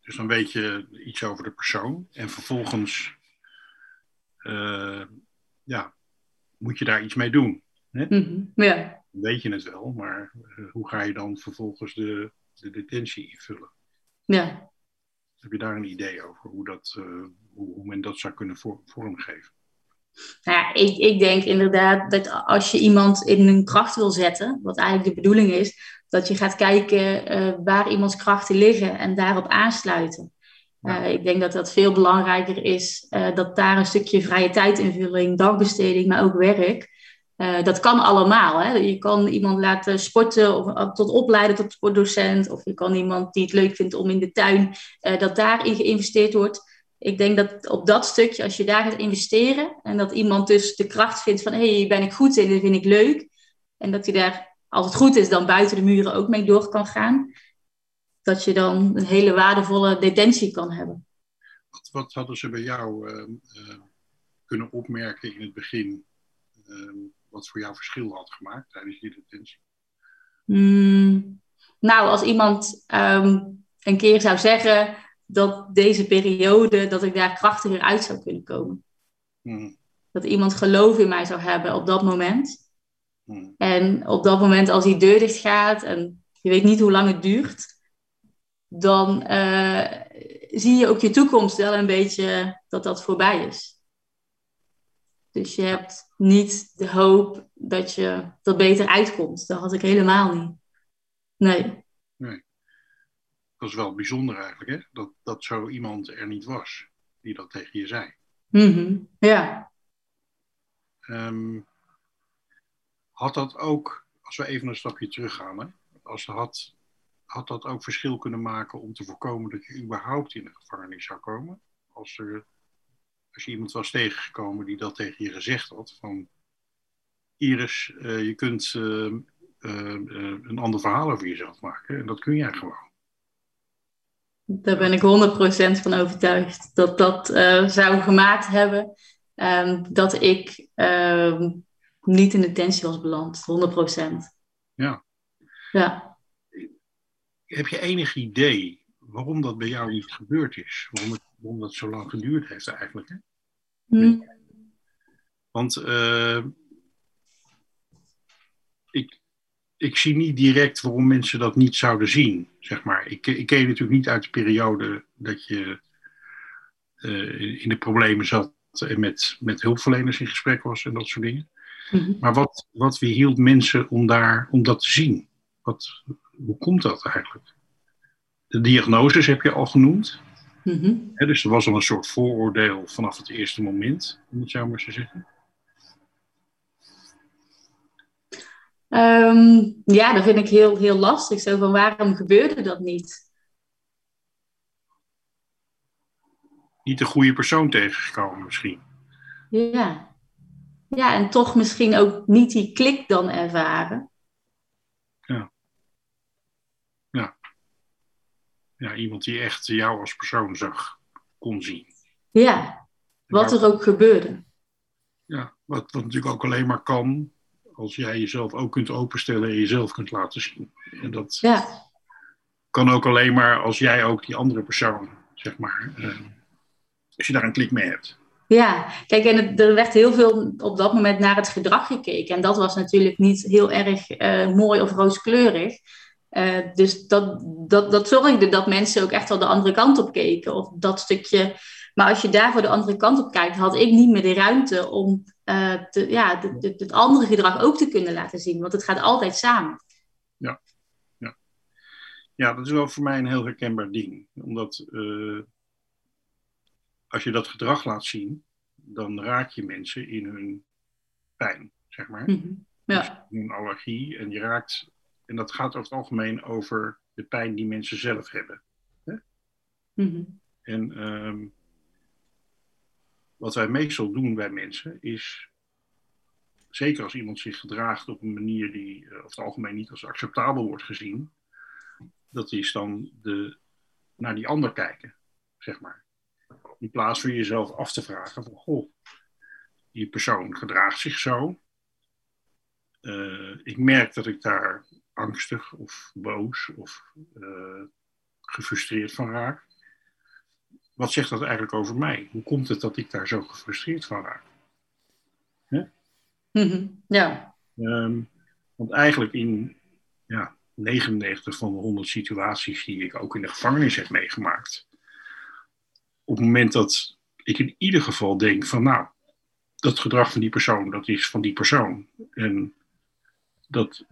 Dus dan weet je iets over de persoon en vervolgens uh, ja, moet je daar iets mee doen. Hè? Mm-hmm. Ja. Weet je het wel, maar uh, hoe ga je dan vervolgens de, de detentie invullen? Ja. Heb je daar een idee over hoe, dat, uh, hoe, hoe men dat zou kunnen vor, vormgeven? Nou ja, ik, ik denk inderdaad dat als je iemand in een kracht wil zetten, wat eigenlijk de bedoeling is, dat je gaat kijken uh, waar iemands krachten liggen en daarop aansluiten. Ja. Uh, ik denk dat dat veel belangrijker is, uh, dat daar een stukje vrije tijdinvulling, dagbesteding, maar ook werk, dat kan allemaal. Hè? Je kan iemand laten sporten of tot opleiden tot sportdocent, of je kan iemand die het leuk vindt om in de tuin, dat daarin geïnvesteerd wordt ik denk dat op dat stukje, als je daar gaat investeren en dat iemand dus de kracht vindt van hé, hey, hier ben ik goed in, dit vind ik leuk. En dat hij daar, als het goed is, dan buiten de muren ook mee door kan gaan. Dat je dan een hele waardevolle detentie kan hebben. Wat, wat hadden ze bij jou uh, uh, kunnen opmerken in het begin, uh, wat voor jou verschil had gemaakt tijdens die detentie? Mm, nou, als iemand um, een keer zou zeggen dat deze periode, dat ik daar krachtiger uit zou kunnen komen. Hmm. Dat iemand geloof in mij zou hebben op dat moment. Hmm. En op dat moment, als die deur dicht gaat en je weet niet hoe lang het duurt, dan eh, zie je ook je toekomst wel een beetje dat dat voorbij is. Dus je hebt niet de hoop dat je dat beter uitkomt. Dat had ik helemaal niet. Nee. Dat is wel bijzonder eigenlijk, hè? Dat, dat zo iemand er niet was die dat tegen je zei. Mhm. Ja. Ehm, had dat ook, als we even een stapje teruggaan, hè? Als had, had dat ook verschil kunnen maken om te voorkomen dat je überhaupt in de gevangenis zou komen? Als, er, als je iemand was tegengekomen die dat tegen je gezegd had, van Iris, eh, je kunt eh, eh, eh, een ander verhaal over jezelf maken en dat kun jij gewoon. Daar ben ik 100% van overtuigd. Dat dat eh, zou gemaakt hebben ehm, dat ik ehm, niet in detentie was beland. 100%. Ja. Ja. Heb je enig idee waarom dat bij jou niet gebeurd is? Waarom, het, waarom dat zo lang geduurd heeft eigenlijk? Hè? Hm. Want eh, ik, ik zie niet direct waarom mensen dat niet zouden zien, zeg maar. Ik, ik ken je natuurlijk niet uit de periode dat je eh, in de problemen zat en met, met hulpverleners in gesprek was en dat soort dingen. Mhm. Maar wat, wat weerhield mensen om, daar, om dat te zien? Wat, hoe komt dat eigenlijk? De diagnoses heb je al genoemd. Mhm. Dus er was al een soort vooroordeel vanaf het eerste moment, om het zo maar te zeggen. Ehm, ja, dat vind ik heel, heel lastig. Zo van waarom gebeurde dat niet? Niet de goede persoon tegengekomen misschien. Ja. Ja, en toch misschien ook niet die klik dan ervaren. Ja, iemand die echt jou als persoon zag, kon zien. Ja, wat er ook gebeurde. Ja, wat, wat natuurlijk ook alleen maar kan als jij jezelf ook kunt openstellen en jezelf kunt laten zien. En dat Ja, kan ook alleen maar als jij ook die andere persoon, zeg maar, eh, als je daar een klik mee hebt. ja. kijk, en het- er werd heel veel op dat moment naar het gedrag gekeken. En dat was natuurlijk niet heel erg eh, mooi of rooskleurig. Eh, dus dat, dat, dat zorgde dat mensen ook echt wel de andere kant op keken. Of dat stukje. Maar als je daar voor de andere kant op kijkt, had ik niet meer de ruimte om eh, te, ja, de- de- het andere gedrag ook te kunnen laten zien. Want het gaat altijd samen. Ja, dat is wel voor mij een heel herkenbaar ding. Omdat eh, als je dat gedrag laat zien, dan raak je mensen in hun pijn, zeg maar. Mhm. Ja. Een allergie. En je raakt, en dat gaat over het algemeen over de pijn die mensen zelf hebben. Mhm. En ehm, wat wij meestal doen bij mensen is, zeker als iemand zich gedraagt op een manier die eh, over het algemeen niet als acceptabel wordt gezien, dat is dan de, naar die ander kijken, zeg maar. In plaats van jezelf af te vragen van, goh, die persoon gedraagt zich zo. Eh, ik merk dat ik daar angstig of boos of eh, gefrustreerd van raak wat zegt dat eigenlijk over mij? Hoe komt het dat ik daar zo gefrustreerd van raak? Mhm. Ja. Ehm, want eigenlijk in ja, 99 van de 100 situaties die ik ook in de gevangenis heb meegemaakt, op het moment dat ik in ieder geval denk van nou, dat gedrag van die persoon, dat is van die persoon. En dat,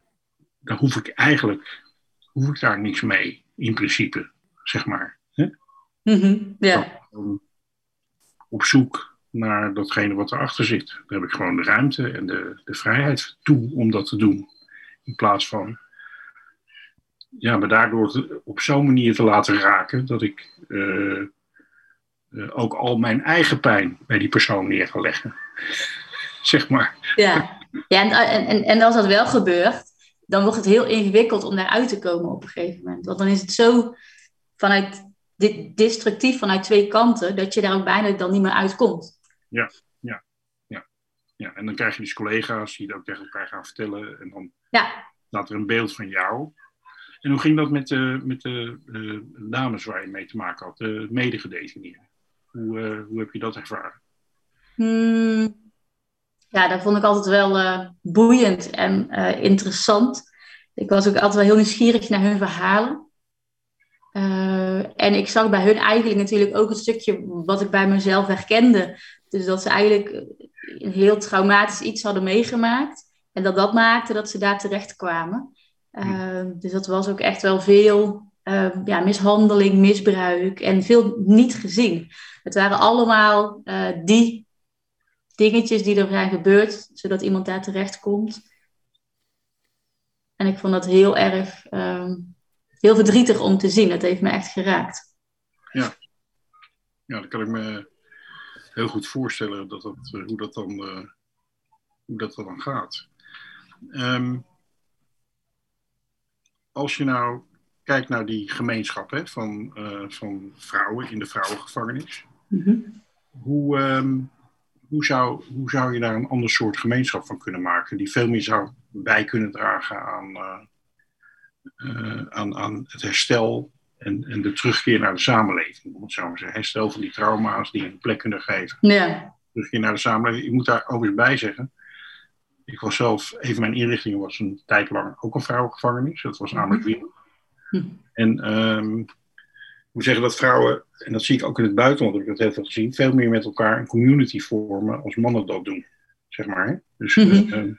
daar hoef ik eigenlijk, hoef ik daar niks mee, in principe, zeg maar. Hè? Mhm. Ja. op zoek naar datgene wat erachter zit. Daar heb ik gewoon de ruimte en de, de vrijheid toe om dat te doen. In plaats van ja, me daardoor te- op zo'n manier te laten raken dat ik eh, eh, ook al mijn eigen pijn bij die persoon neer ga leggen. zeg maar. Ja, ja en, en, en, als dat wel gebeurt, dan wordt het heel ingewikkeld om daaruit te komen op een gegeven moment. Want dan is het zo vanuit destructief vanuit twee kanten, dat je daar ook bijna dan niet meer uitkomt. Ja, en dan krijg je dus collega's die dat ook tegen elkaar gaan vertellen. En dan Ja, staat er een beeld van jou. En hoe ging dat met de, met de dames waar je mee te maken had, de medegedetineerden? Hoe, eh, hoe heb je dat ervaren? Hmm, ja, dat vond ik altijd wel eh, boeiend en eh, interessant. Ik was ook altijd wel heel nieuwsgierig naar hun verhalen. Eh, en ik zag bij hun eigenlijk natuurlijk ook een stukje wat ik bij mezelf herkende. Dus dat ze eigenlijk een heel traumatisch iets hadden meegemaakt. En dat dat maakte dat ze daar terecht kwamen. Uh, dus dat was ook echt wel veel uh, ja, mishandeling, misbruik en veel niet gezien. Het waren allemaal die dingetjes die er zijn gebeurd, zodat iemand daar terecht komt. En ik vond dat heel erg, um, heel verdrietig om te zien. Het heeft me echt geraakt. Ja, ja dat kan ik me heel goed voorstellen dat dat, hoe, dat dan, uh, hoe dat dan gaat. Um, als je nou kijkt naar die gemeenschap hè, van, uh, van vrouwen in de vrouwengevangenis, mm -hmm. hoe, um, hoe, zou, hoe zou je daar een ander soort gemeenschap van kunnen maken, die veel meer zou bij kunnen dragen aan, uh, aan, aan het herstel en, en de terugkeer naar de samenleving? Om het zo maar te zeggen, herstel van die trauma's die een plek kunnen geven. Ja. Terugkeer naar de samenleving. Ik moet daar overigens bij zeggen. Ik was zelf, een van mijn inrichtingen was een tijd lang ook een vrouwengevangenis. Dat was namelijk Wien. Mm-hmm. En um, ik moet zeggen dat vrouwen, en dat zie ik ook in het buitenland, heb ik dat heel veel gezien, veel meer met elkaar een community vormen als mannen dat doen. Zeg maar. Hè? Dus mm-hmm. uh,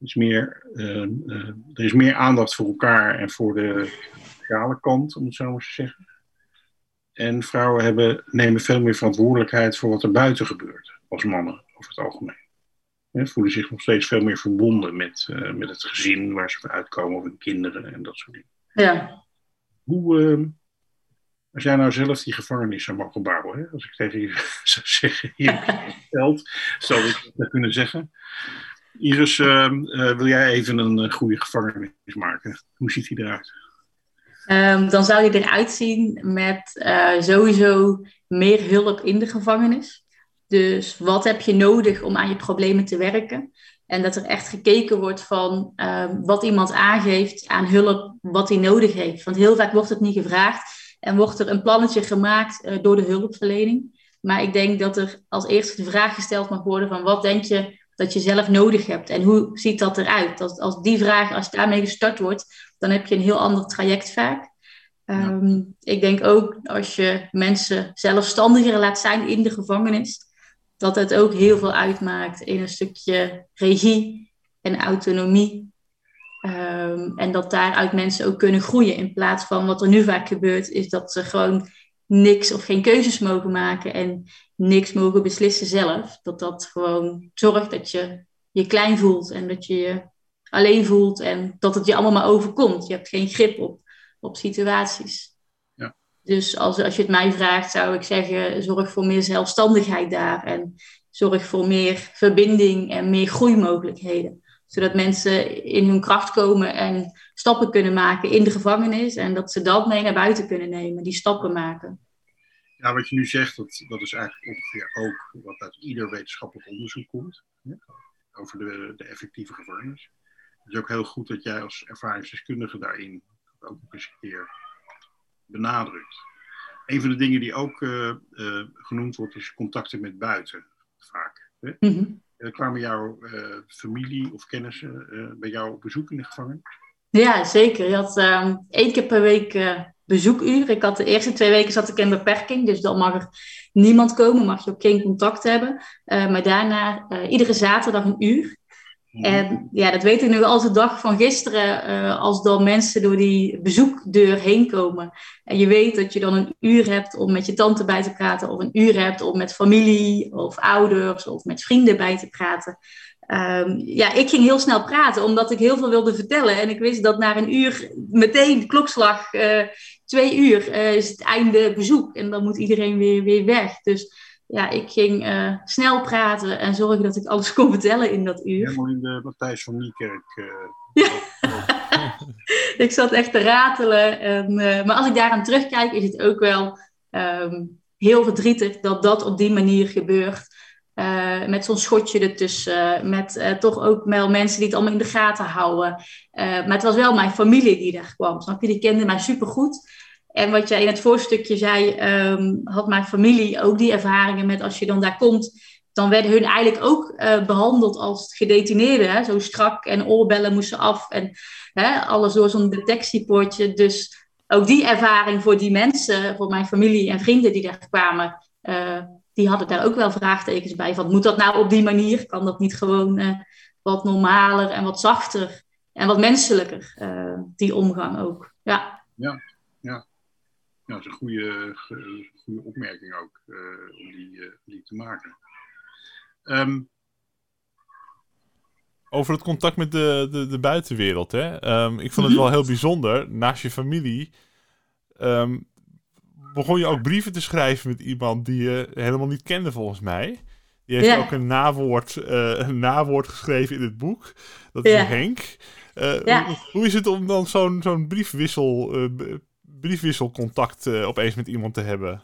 is meer, uh, uh, er is meer aandacht voor elkaar en voor de sociale kant, om het zo maar te zeggen. En vrouwen hebben, nemen veel meer verantwoordelijkheid voor wat er buiten gebeurt, als mannen over het algemeen. He, voelen zich nog steeds veel meer verbonden met, uh, met het gezin waar ze uitkomen, of hun kinderen en dat soort dingen. Ja. Hoe, uh, als jij nou zelf die gevangenis zou mogen bouwen, hè? als ik tegen je zou zeggen, hier geld, zou ik dat kunnen zeggen. Iris, uh, uh, wil jij even een goede gevangenis maken? Hoe ziet die eruit? Um, dan zou die eruit zien met uh, sowieso meer hulp in de gevangenis. Dus wat heb je nodig om aan je problemen te werken? En dat er echt gekeken wordt van uh, wat iemand aangeeft aan hulp, wat hij nodig heeft. Want heel vaak wordt het niet gevraagd en wordt er een plannetje gemaakt door de hulpverlening. Maar ik denk dat er als eerste de vraag gesteld mag worden van wat denk je dat je zelf nodig hebt en hoe ziet dat eruit? Als, als die vraag, als daarmee gestart wordt, dan heb je een heel ander traject vaak. Um, ja. Ik denk ook als je mensen zelfstandiger laat zijn in de gevangenis, dat het ook heel veel uitmaakt in een stukje regie en autonomie. Um, en dat daaruit mensen ook kunnen groeien. In plaats van wat er nu vaak gebeurt, is dat ze gewoon niks of geen keuzes mogen maken en niks mogen beslissen zelf. Dat dat gewoon zorgt dat je je klein voelt en dat je je alleen voelt en dat het je allemaal maar overkomt. Je hebt geen grip op, op situaties. Dus als, als je het mij vraagt, zou ik zeggen: zorg voor meer zelfstandigheid daar. En zorg voor meer verbinding en meer groeimogelijkheden. Zodat mensen in hun kracht komen en stappen kunnen maken in de gevangenis. En dat ze dat mee naar buiten kunnen nemen, die stappen maken. Ja, wat je nu zegt, dat, dat is eigenlijk ongeveer ook wat uit ieder wetenschappelijk onderzoek komt. Hè, over de, de effectieve gevangenis. Het is ook heel goed dat jij als ervaringsdeskundige daarin ook eens een keer benadrukt. Een van de dingen die ook uh, uh, genoemd wordt, is contacten met buiten, vaak. Hè? Uh, kwamen jouw familie of kennissen bij jou op bezoek in de gevangenis? Ja, zeker. Je had um, één keer per week bezoekuur. Ik had de eerste twee weken zat ik in beperking, dus dan mag er niemand komen, mag je ook geen contact hebben. maar daarna iedere zaterdag een uur. En ja, dat weet ik nu als de dag van gisteren, uh, als dan mensen door die bezoekdeur heen komen. En je weet dat je dan een uur hebt om met je tante bij te praten, of een uur hebt om met familie of ouders of met vrienden bij te praten. Um, ja, ik ging heel snel praten, omdat ik heel veel wilde vertellen. En ik wist dat na een uur, meteen klokslag, uh, twee uur, uh, is het einde bezoek. En dan moet iedereen weer, weer weg. Dus ja, ik ging uh, snel praten en zorgen dat ik alles kon vertellen in dat uur. Helemaal in de Matthijs van Niekerk. Uh, ja. ik zat echt te ratelen. En, uh, maar als ik daaraan terugkijk, is het ook wel um, heel verdrietig dat dat op die manier gebeurt. Met zo'n schotje ertussen. Met toch ook wel mensen die het allemaal in de gaten houden. Maar het was wel mijn familie die daar kwam. Snap je? Die kende mij supergoed. En wat jij in het voorstukje zei, um, had mijn familie ook die ervaringen met als je dan daar komt, dan werden hun eigenlijk ook behandeld als gedetineerden. Zo strak en oorbellen moesten af en hè, alles door zo'n detectiepoortje. Dus ook die ervaring voor die mensen, voor mijn familie en vrienden die daar kwamen, uh, die hadden daar ook wel vraagtekens bij. Van moet dat nou op die manier? Kan dat niet gewoon uh, wat normaler en wat zachter en wat menselijker, die omgang ook? Ja, ja, ja. Ja dat is een goede, goede opmerking ook om die, die te maken. Um, over het contact met de, de, de buitenwereld. Hè? Um, ik vond het wel heel bijzonder. Naast je familie um, begon je ook brieven te schrijven met iemand die je helemaal niet kende, volgens mij. Die heeft Ja. ook een nawoord, eh, een nawoord geschreven in het boek. Dat is Ja. Henk. Eh, Ja. hoe, hoe is het om dan zo'n zo'n briefwissel, eh, briefwisselcontact eh, opeens met iemand te hebben?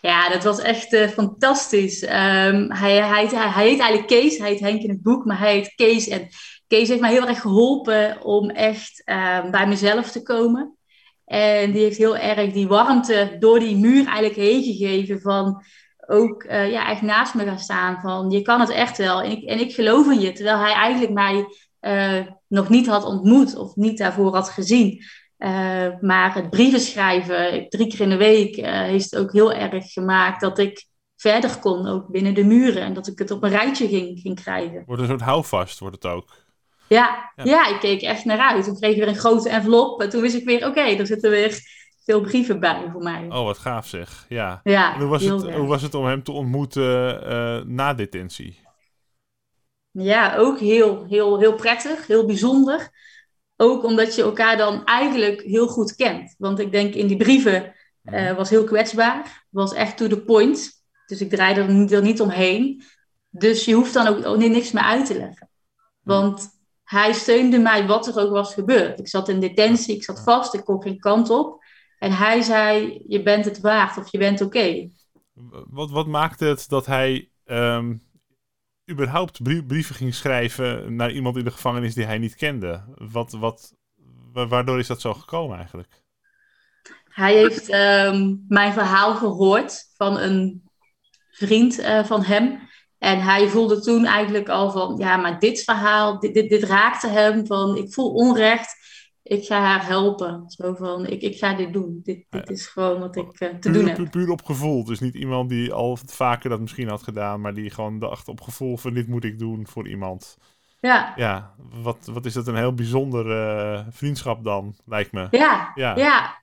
Ja, dat was echt eh, fantastisch. Ehm, hij, hij, hij, heet eigenlijk Kees, hij heet Henk in het boek, maar hij heet Kees. En Kees heeft mij heel erg geholpen om echt ehm, bij mezelf te komen. En die heeft heel erg die warmte door die muur eigenlijk heen gegeven van ook eh, ja, echt naast me gaan staan van je kan het echt wel en ik, en ik geloof in je. Terwijl hij eigenlijk mij nog niet had ontmoet of niet daarvoor had gezien. Uh, maar het brieven schrijven, drie keer in de week, uh, heeft ook heel erg gemaakt dat ik verder kon, ook binnen de muren. En dat ik het op een rijtje ging, ging krijgen. Wordt een soort houvast, wordt het ook. Ja, Ja. ja. ik keek echt naar uit. Toen kreeg ik weer een grote envelop. En toen wist ik weer, oké, er zitten weer veel brieven bij voor mij. Oh, wat gaaf zeg. Ja. Ja, En hoe, was het, erg. hoe was het om hem te ontmoeten eh, na detentie? Ja, ook heel, heel, heel prettig, heel bijzonder. Ook omdat je elkaar dan eigenlijk heel goed kent. Want ik denk in die brieven eh, was heel kwetsbaar, was echt to the point. Dus ik draaide er niet, er niet omheen. Dus je hoeft dan ook, ook niks meer uit te leggen. Want hij steunde mij wat er ook was gebeurd. Ik zat in detentie, ik zat vast, ik kon geen kant op. En hij zei, je bent het waard of je bent oké. Wat, wat maakte het dat hij ehm, überhaupt brie- brieven ging schrijven naar iemand in de gevangenis die hij niet kende? Wat, wat, wa- waardoor is dat zo gekomen eigenlijk? Hij heeft ehm, mijn verhaal gehoord van een vriend eh, van hem. En hij voelde toen eigenlijk al van, ja, maar dit verhaal, dit, dit raakte hem van, ik voel onrecht, ik ga haar helpen. Zo van, ik, ik ga dit doen. Dit, dit is gewoon wat ik eh, te doen heb. puur, puur op gevoel. Dus niet iemand die al vaker dat misschien had gedaan, maar die gewoon dacht op gevoel van dit moet ik doen voor iemand. Ja, Ja, wat, wat is dat een heel bijzonder eh, vriendschap dan, lijkt me. ja, Ja. ja.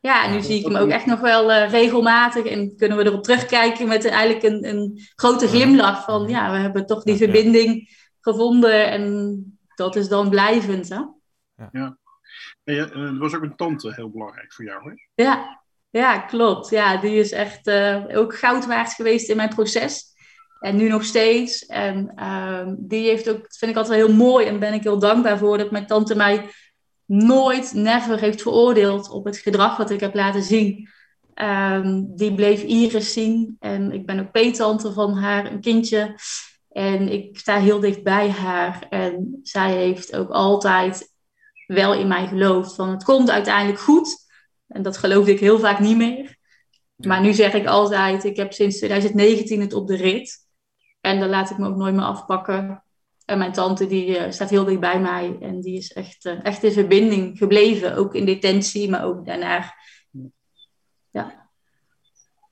Ja, en nu Ja, zie ik hem ook echt nog wel eh, regelmatig. En kunnen we erop terugkijken met een, eigenlijk een, een grote glimlach. Van ja, we hebben toch die Ja, ja. verbinding gevonden. En dat is dan blijvend, hè? En was ook een tante heel belangrijk voor jou, hè? Ja, ja klopt. Ja, die is echt eh, ook goud waard geweest in mijn proces. En nu nog steeds. En ehm, die heeft ook, vind ik altijd heel mooi. En ben ik heel dankbaar voor dat mijn tante mij nooit, never heeft veroordeeld op het gedrag wat ik heb laten zien. Ehm, die bleef Iris zien. En ik ben ook peetante van haar, een kindje. En ik sta heel dicht bij haar. En zij heeft ook altijd wel in mij geloofd. Van het komt uiteindelijk goed. En dat geloofde ik heel vaak niet meer. Maar nu zeg ik altijd, ik heb sinds 2019 het op de rit. En daar laat ik me ook nooit meer afpakken. En mijn tante die eh, staat heel dicht bij mij. En die is echt, eh, echt in verbinding gebleven. Ook in detentie, maar ook daarna.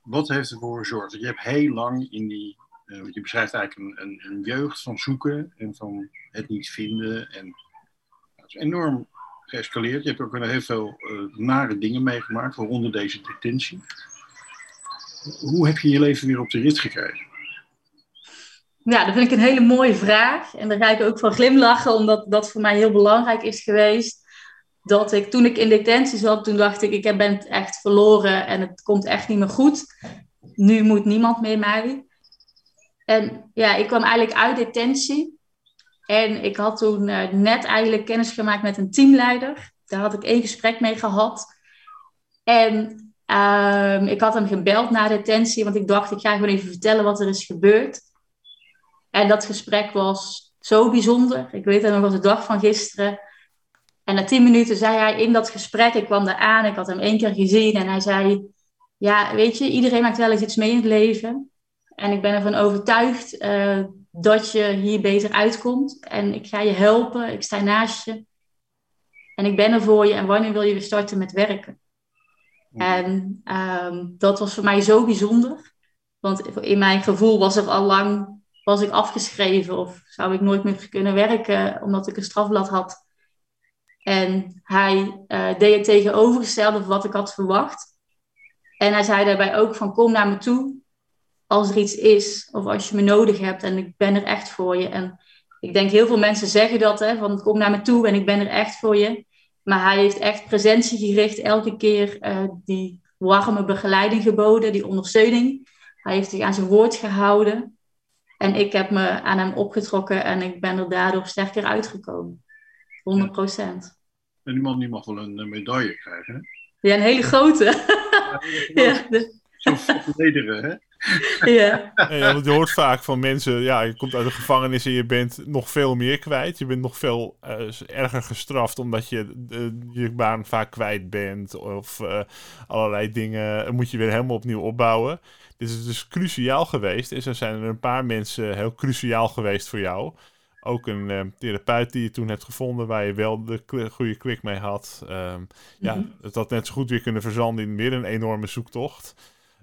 Wat heeft ervoor gezorgd? Je hebt heel lang in die. eh, want je beschrijft eigenlijk een, een, een jeugd van zoeken en van het niet vinden. En is enorm geëscaleerd. Je hebt ook heel veel eh, nare dingen meegemaakt, waaronder deze detentie. Hoe heb je je leven weer op de rit gekregen? Ja, dat vind ik een hele mooie vraag. En daar ga ik ook van glimlachen, omdat dat voor mij heel belangrijk is geweest. Dat ik toen ik in detentie zat, toen dacht ik, ik ben echt verloren en het komt echt niet meer goed. Nu moet niemand meer mij. En ja, ik kwam eigenlijk uit detentie. En ik had toen eh, net eigenlijk kennis gemaakt met een teamleider. Daar had ik één gesprek mee gehad. En Ehm, ik had hem gebeld na de detentie, want ik dacht, ik ga gewoon even vertellen wat er is gebeurd. En dat gesprek was zo bijzonder. Ik weet het nog als de dag van gisteren. En na tien minuten zei hij in dat gesprek, ik kwam daar aan, ik had hem één keer gezien en hij zei, ja, weet je, iedereen maakt wel eens iets mee in het leven. En ik ben ervan overtuigd uh, dat je hier beter uitkomt. En ik ga je helpen, ik sta naast je. En ik ben er voor je en wanneer wil je weer starten met werken? En um, dat was voor mij zo bijzonder. Want in mijn gevoel was er al lang was ik afgeschreven of zou ik nooit meer kunnen werken omdat ik een strafblad had. En hij uh, deed het tegenovergestelde van wat ik had verwacht. En hij zei daarbij ook van kom naar me toe als er iets is of als je me nodig hebt en ik ben er echt voor je. En ik denk heel veel mensen zeggen dat, hè, van kom naar me toe en ik ben er echt voor je. Maar hij heeft echt presentiegericht elke keer uh, die warme begeleiding geboden, die ondersteuning. Hij heeft zich aan zijn woord gehouden. En ik heb me aan hem opgetrokken en ik ben er daardoor sterker uitgekomen. 100 procent. En die man die mag wel een medaille krijgen, hè? Ja, een hele grote. Ja, de... Zo'n verlederen, hè? Ja. ja, want je hoort vaak van mensen, ja, je komt uit de gevangenis en je bent nog veel meer kwijt. Je bent nog veel uh, erger gestraft omdat je uh, je baan vaak kwijt bent of uh, allerlei dingen moet je weer helemaal opnieuw opbouwen. Dit is dus cruciaal geweest en zo zijn er een paar mensen heel cruciaal geweest voor jou. Ook een therapeut die je toen hebt gevonden waar je wel de goede klik mee had. Um, ja, Mhm. het had net zo goed weer kunnen verzanden in weer een enorme zoektocht.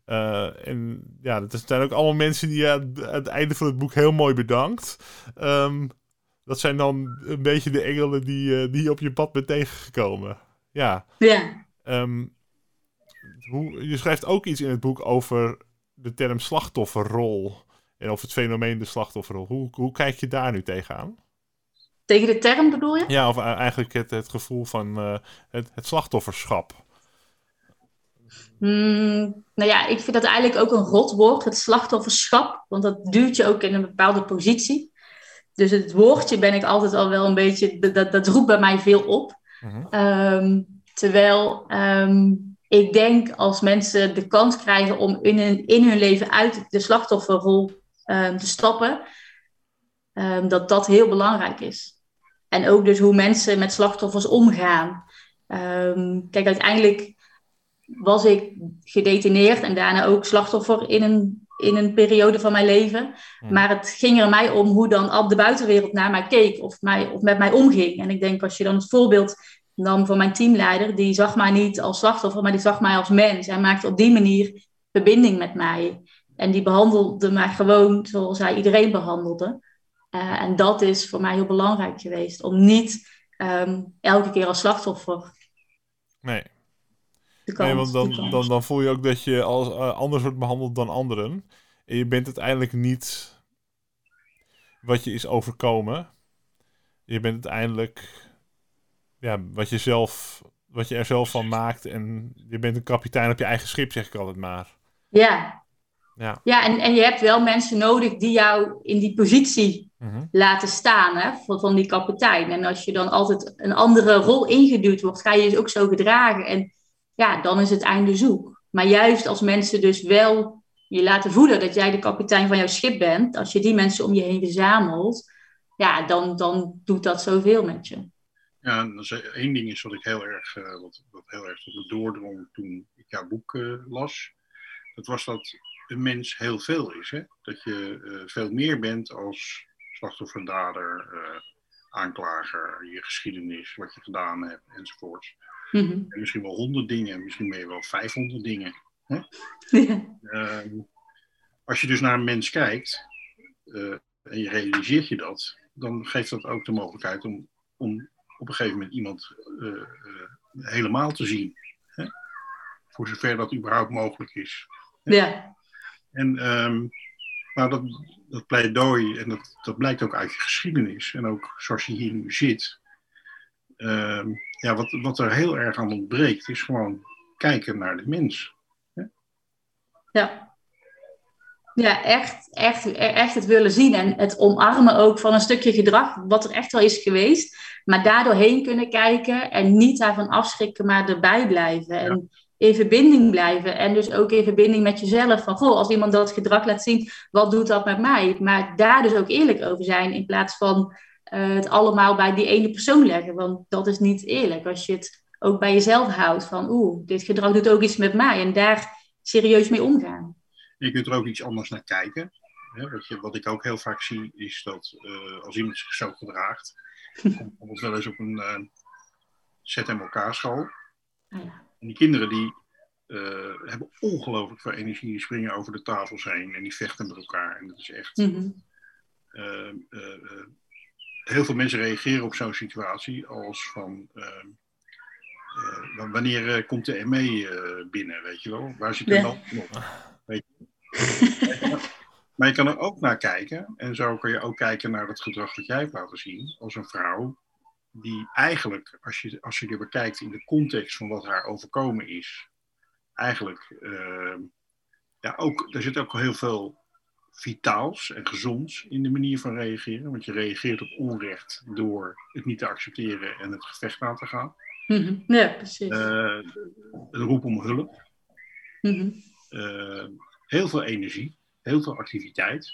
Uh, en ja, dat zijn ook allemaal mensen die je aan het einde van het boek heel mooi bedankt. Um, dat zijn dan een beetje de engelen die, uh, die je op je pad bent tegengekomen. Ja. Ja. Um, hoe, je schrijft ook iets in het boek over de term slachtofferrol. En over het fenomeen de slachtofferrol. Hoe, hoe kijk je daar nu tegenaan? Tegen de term bedoel je? Ja, of eigenlijk het, het gevoel van uh, het, het slachtofferschap. Hmm, nou ja, ik vind dat eigenlijk ook een rot woord, het slachtofferschap. Want dat duwt je ook in een bepaalde positie. Dus het woordje ben ik altijd al wel een beetje, dat, dat roept bij mij veel op. -huh. um, terwijl um, ik denk als mensen de kans krijgen om in hun, in hun leven uit de slachtofferrol um, te stappen, dat dat heel belangrijk is. En ook dus hoe mensen met slachtoffers omgaan. kijk, uiteindelijk was ik gedetineerd en daarna ook slachtoffer in een, in een periode van mijn leven. Hmm. Maar het ging er mij om hoe dan op de buitenwereld naar mij keek of, mij, of met mij omging. En ik denk als je dan het voorbeeld nam van mijn teamleider, die zag mij niet als slachtoffer, maar die zag mij als mens. Hij maakte op die manier verbinding met mij. En die behandelde mij gewoon zoals hij iedereen behandelde. Uh, en dat is voor mij heel belangrijk geweest. Om niet um, elke keer als slachtoffer nee. Kant, nee, want dan, dan, dan voel je ook dat je als uh, anders wordt behandeld dan anderen. En je bent uiteindelijk niet wat je is overkomen. Je bent uiteindelijk ja, wat, je zelf, wat je er zelf van maakt. En je bent een kapitein op je eigen schip, zeg ik altijd maar. Ja. Ja, ja en, en je hebt wel mensen nodig die jou in die positie -huh. laten staan hè, van, van die kapitein. En als je dan altijd een andere rol ingeduwd wordt, ga je je dus ook zo gedragen. En ja, dan is het einde zoek. Maar juist als mensen dus wel je laten voelen dat jij de kapitein van jouw schip bent, als je die mensen om je heen verzamelt, ja, dan, dan doet dat zoveel met je. Ja, één ding is wat ik heel erg, uh, wat, wat heel erg tot me doordrong toen ik jouw boek uh, las, dat was dat een mens heel veel is. Hè? Dat je uh, veel meer bent als slachtoffer, dader, aanklager, je geschiedenis, wat je gedaan hebt enzovoorts. Mm -hmm. En misschien wel honderd dingen, misschien ben je wel 500 dingen. Hè? Ja. Uh, als je dus naar een mens kijkt uh, en je realiseert je dat, dan geeft dat ook de mogelijkheid om, om op een gegeven moment iemand uh, helemaal te zien. Hè? Voor zover dat überhaupt mogelijk is. Hè? Ja. En um, nou, dat, dat pleidooi, en dat, dat blijkt ook uit je geschiedenis, en ook zoals je hier nu zit. Um, ja, wat, wat er heel erg aan ontbreekt, is gewoon kijken naar de mens. Ja. Ja, echt, echt, echt het willen zien en het omarmen ook van een stukje gedrag, wat er echt wel is geweest. Maar daardoor heen kunnen kijken en niet daarvan afschrikken, maar erbij blijven. En in verbinding blijven. En dus ook in verbinding met jezelf. Van, goh, als iemand dat gedrag laat zien, wat doet dat met mij? Maar daar dus ook eerlijk over zijn, in plaats van uh, het allemaal bij die ene persoon leggen. Want dat is niet eerlijk. Als je het ook bij jezelf houdt van, oeh, dit gedrag doet ook iets met mij. En daar serieus mee omgaan. je kunt er ook iets anders naar kijken. wat, je, wat ik ook heel vaak zie, is dat uh, als iemand zich zo gedraagt, bijvoorbeeld wel eens op een uh, ZMLK-school. Ah, ja. En die kinderen die uh, hebben ongelooflijk veel energie, die springen over de tafels heen en die vechten met elkaar. En dat is echt. Mm -hmm. Heel veel mensen reageren op zo'n situatie als van. Ehm, wanneer komt de ME binnen, weet je wel? Waar zit de ja. op? Maar je kan er ook naar kijken. En zo kun je ook kijken naar het gedrag dat jij hebt laten zien. Als een vrouw die eigenlijk, als je, als je die bekijkt in de context van wat haar overkomen is. Eigenlijk, uh, ja, ook, er zit ook heel veel vitaals en gezonds in de manier van reageren. Want je reageert op onrecht door het niet te accepteren en het gevecht aan te gaan. Mhm. Ja, precies. Uh, een roep om hulp. Mm heel veel energie heel veel activiteit.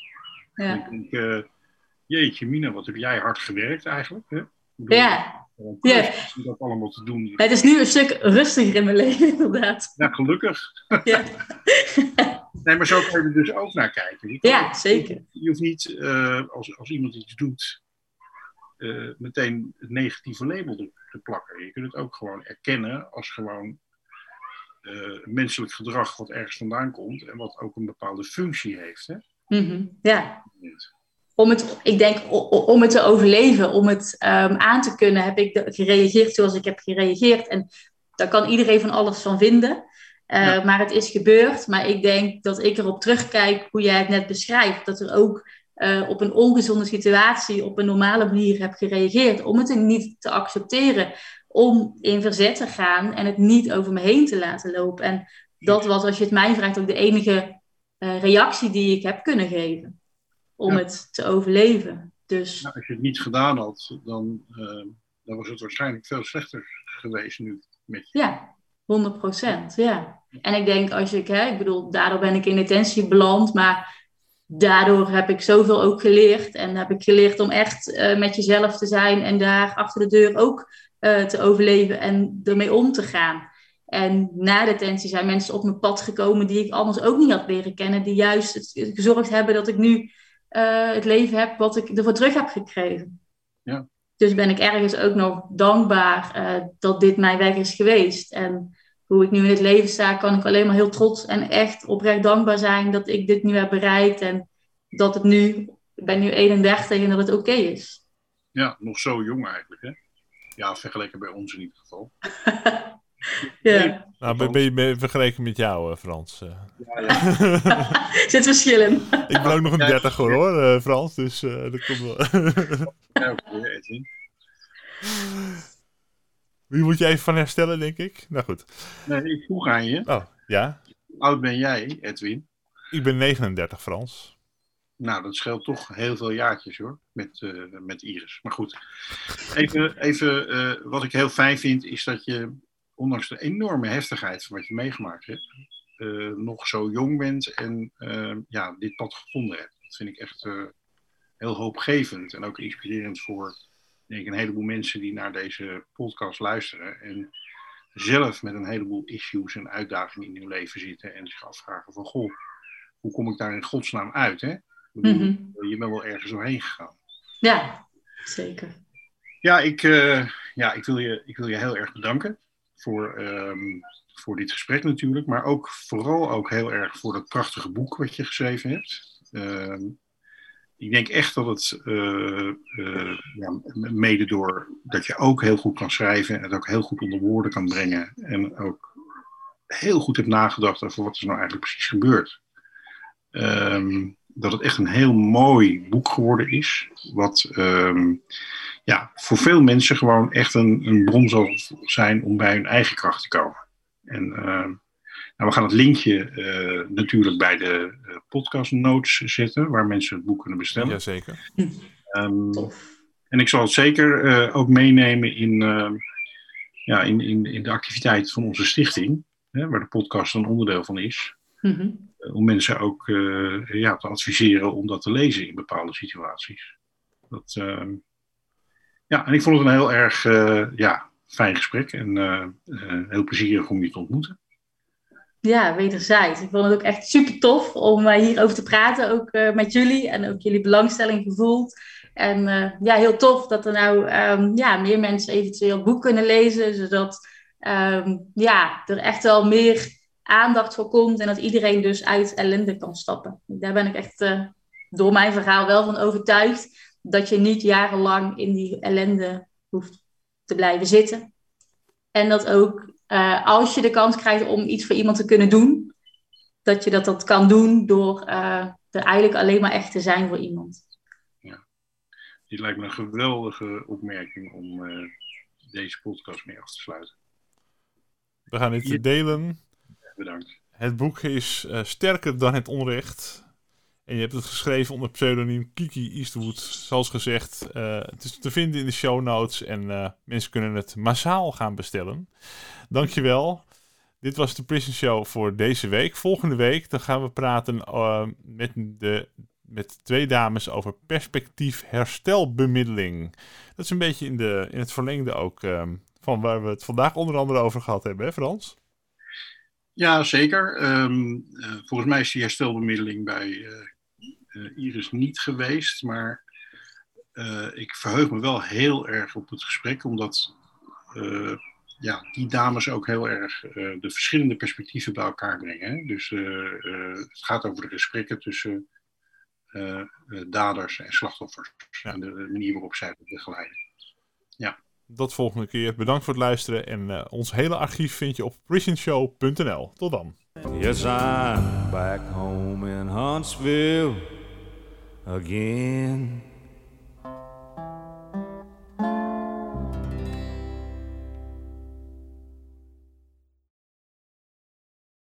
Ja. Ik denk, uh, jeetje Mina, wat heb jij hard gewerkt eigenlijk. Hè? Bedoel, ja. Ja. Dat allemaal te doen. Het is nu een stuk rustiger in mijn leven, inderdaad. Ja, gelukkig. Ja. nee, maar zo kan je er dus ook naar kijken. Ja, zeker. Je hoeft niet, uh, als, als iemand iets doet, uh, meteen het negatieve label te, te, plakken. Je kunt het ook gewoon erkennen als gewoon uh, menselijk gedrag wat ergens vandaan komt en wat ook een bepaalde functie heeft. Hè? Mm -hmm. Ja. Om het, ik denk om het te overleven, om het um, aan te kunnen, heb ik gereageerd zoals ik heb gereageerd. En daar kan iedereen van alles van vinden. Uh, ja. Maar het is gebeurd. Maar ik denk dat ik erop terugkijk hoe jij het net beschrijft. Dat er ook uh, op een ongezonde situatie op een normale manier heb gereageerd. Om het niet te accepteren om in verzet te gaan en het niet over me heen te laten lopen. En dat was, als je het mij vraagt, ook de enige uh, reactie die ik heb kunnen geven om ja. het te overleven. Dus... Nou, als je het niet gedaan had, dan, dan was het waarschijnlijk veel slechter geweest nu met je. Ja, 100 procent, ja. En ik denk, als ik, hè, ik bedoel, daardoor ben ik in detentie beland, maar daardoor heb ik zoveel ook geleerd. En heb ik geleerd om echt uh, met jezelf te zijn en daar achter de deur ook uh, te overleven en ermee om te gaan. En na detentie zijn mensen op mijn pad gekomen die ik anders ook niet had leren kennen, die juist het, gezorgd hebben dat ik nu uh, het leven heb wat ik ervoor terug heb gekregen. Ja. Dus ben ik ergens ook nog dankbaar dat dit mijn weg is geweest. En hoe ik nu in het leven sta, kan ik alleen maar heel trots en echt oprecht dankbaar zijn dat ik dit nu heb bereikt. En dat het nu, ik ben nu 31 en dat het oké okay is. Ja, nog zo jong eigenlijk hè? Ja, vergeleken bij ons in ieder geval. ja. Nou, ben je vergeleken met jou, uh, Frans? Uh. Ja, ja. Zit verschillen. ik ben ook nog een dertiger hoor, uh, Frans, dus dat komt wel. ja, oké, Edwin. Wie moet je even van herstellen, denk ik? Nou goed. Nee, ik vroeg aan je. Oh, ja? Hoe oud ben jij, Edwin? Ik ben 39, Frans. Nou, dat scheelt toch heel veel jaartjes hoor, met, uh, met Iris. Maar goed, even, even uh, wat ik heel fijn vind, is dat je, ondanks de enorme heftigheid van wat je meegemaakt hebt, uh, nog zo jong bent en ja, dit pad gevonden hebt. Dat vind ik echt heel hoopgevend en ook inspirerend voor denk een heleboel mensen die naar deze podcast luisteren. En zelf met een heleboel issues en uitdagingen in hun leven zitten en zich afvragen van, goh, hoe kom ik daar in godsnaam uit, hè? Bedoel, mm -hmm. Je bent wel ergens doorheen gegaan. Ja, zeker. Ja, ik, uh, ja ik, wil, je, ik wil je heel erg bedanken voor, um, voor dit gesprek natuurlijk. Maar ook vooral ook heel erg voor dat prachtige boek wat je geschreven hebt. Uh, ik denk echt dat het uh, ja, mede door dat je ook heel goed kan schrijven en het ook heel goed onder woorden kan brengen. En ook heel goed hebt nagedacht over wat er nou eigenlijk precies gebeurt. Um, dat het echt een heel mooi boek geworden is. Wat um, ja, voor veel mensen gewoon echt een, een bron zal zijn om bij hun eigen kracht te komen. En uh, nou, we gaan het linkje uh, natuurlijk bij de uh, podcast notes zetten, waar mensen het boek kunnen bestellen. Jazeker. Um, en ik zal het zeker ook meenemen in, ja, in, in, in de activiteit van onze stichting. hè, waar de podcast een onderdeel van is. Mhm. Eh, om mensen ook eh, ja, te adviseren om dat te lezen in bepaalde situaties. Dat, ehm, ja, en ik vond het een heel erg eh, ja, fijn gesprek en eh, eh, heel plezierig om je te ontmoeten. Ja, wederzijds. Ik vond het ook echt super tof om uh, hierover te praten, ook uh, met jullie en ook jullie belangstelling gevoeld. En uh, ja, heel tof dat er nou um, ja, meer mensen eventueel boek kunnen lezen, zodat um, ja, er echt wel meer aandacht voor komt en dat iedereen dus uit ellende kan stappen. Daar ben ik echt door mijn verhaal wel van overtuigd dat je niet jarenlang in die ellende hoeft te blijven zitten. En dat ook uh, als je de kans krijgt om iets voor iemand te kunnen doen, dat je dat, dat kan doen door uh, er eigenlijk alleen maar echt te zijn voor iemand. Ja, dit lijkt me een geweldige opmerking om uh, deze podcast mee af te sluiten. We gaan dit delen. Bedankt. Het boek is uh, sterker dan het onrecht. En je hebt het geschreven onder pseudoniem Kiki Eastwood. Zoals gezegd, uh, het is te vinden in de show notes en uh, mensen kunnen het massaal gaan bestellen. Dankjewel. Dit was de Prison Show voor deze week. Volgende week dan gaan we praten uh, met, de, met twee dames over perspectief herstelbemiddeling. Dat is een beetje in, de, in het verlengde ook van waar we het vandaag onder andere over gehad hebben, hè Frans? Ja, zeker. Uh, volgens mij is die herstelbemiddeling bij Iris niet geweest, maar ik verheug me wel heel erg op het gesprek, omdat ja, die dames ook heel erg de verschillende perspectieven bij elkaar brengen. Hè? Dus het gaat over de gesprekken tussen daders en slachtoffers ja. en de manier waarop zij dat begeleiden. Ja. Dat volgende keer. Bedankt voor het luisteren. En uh, ons hele archief vind je op prisonshow.nl. Tot dan. Yes, I'm back home in Huntsville again.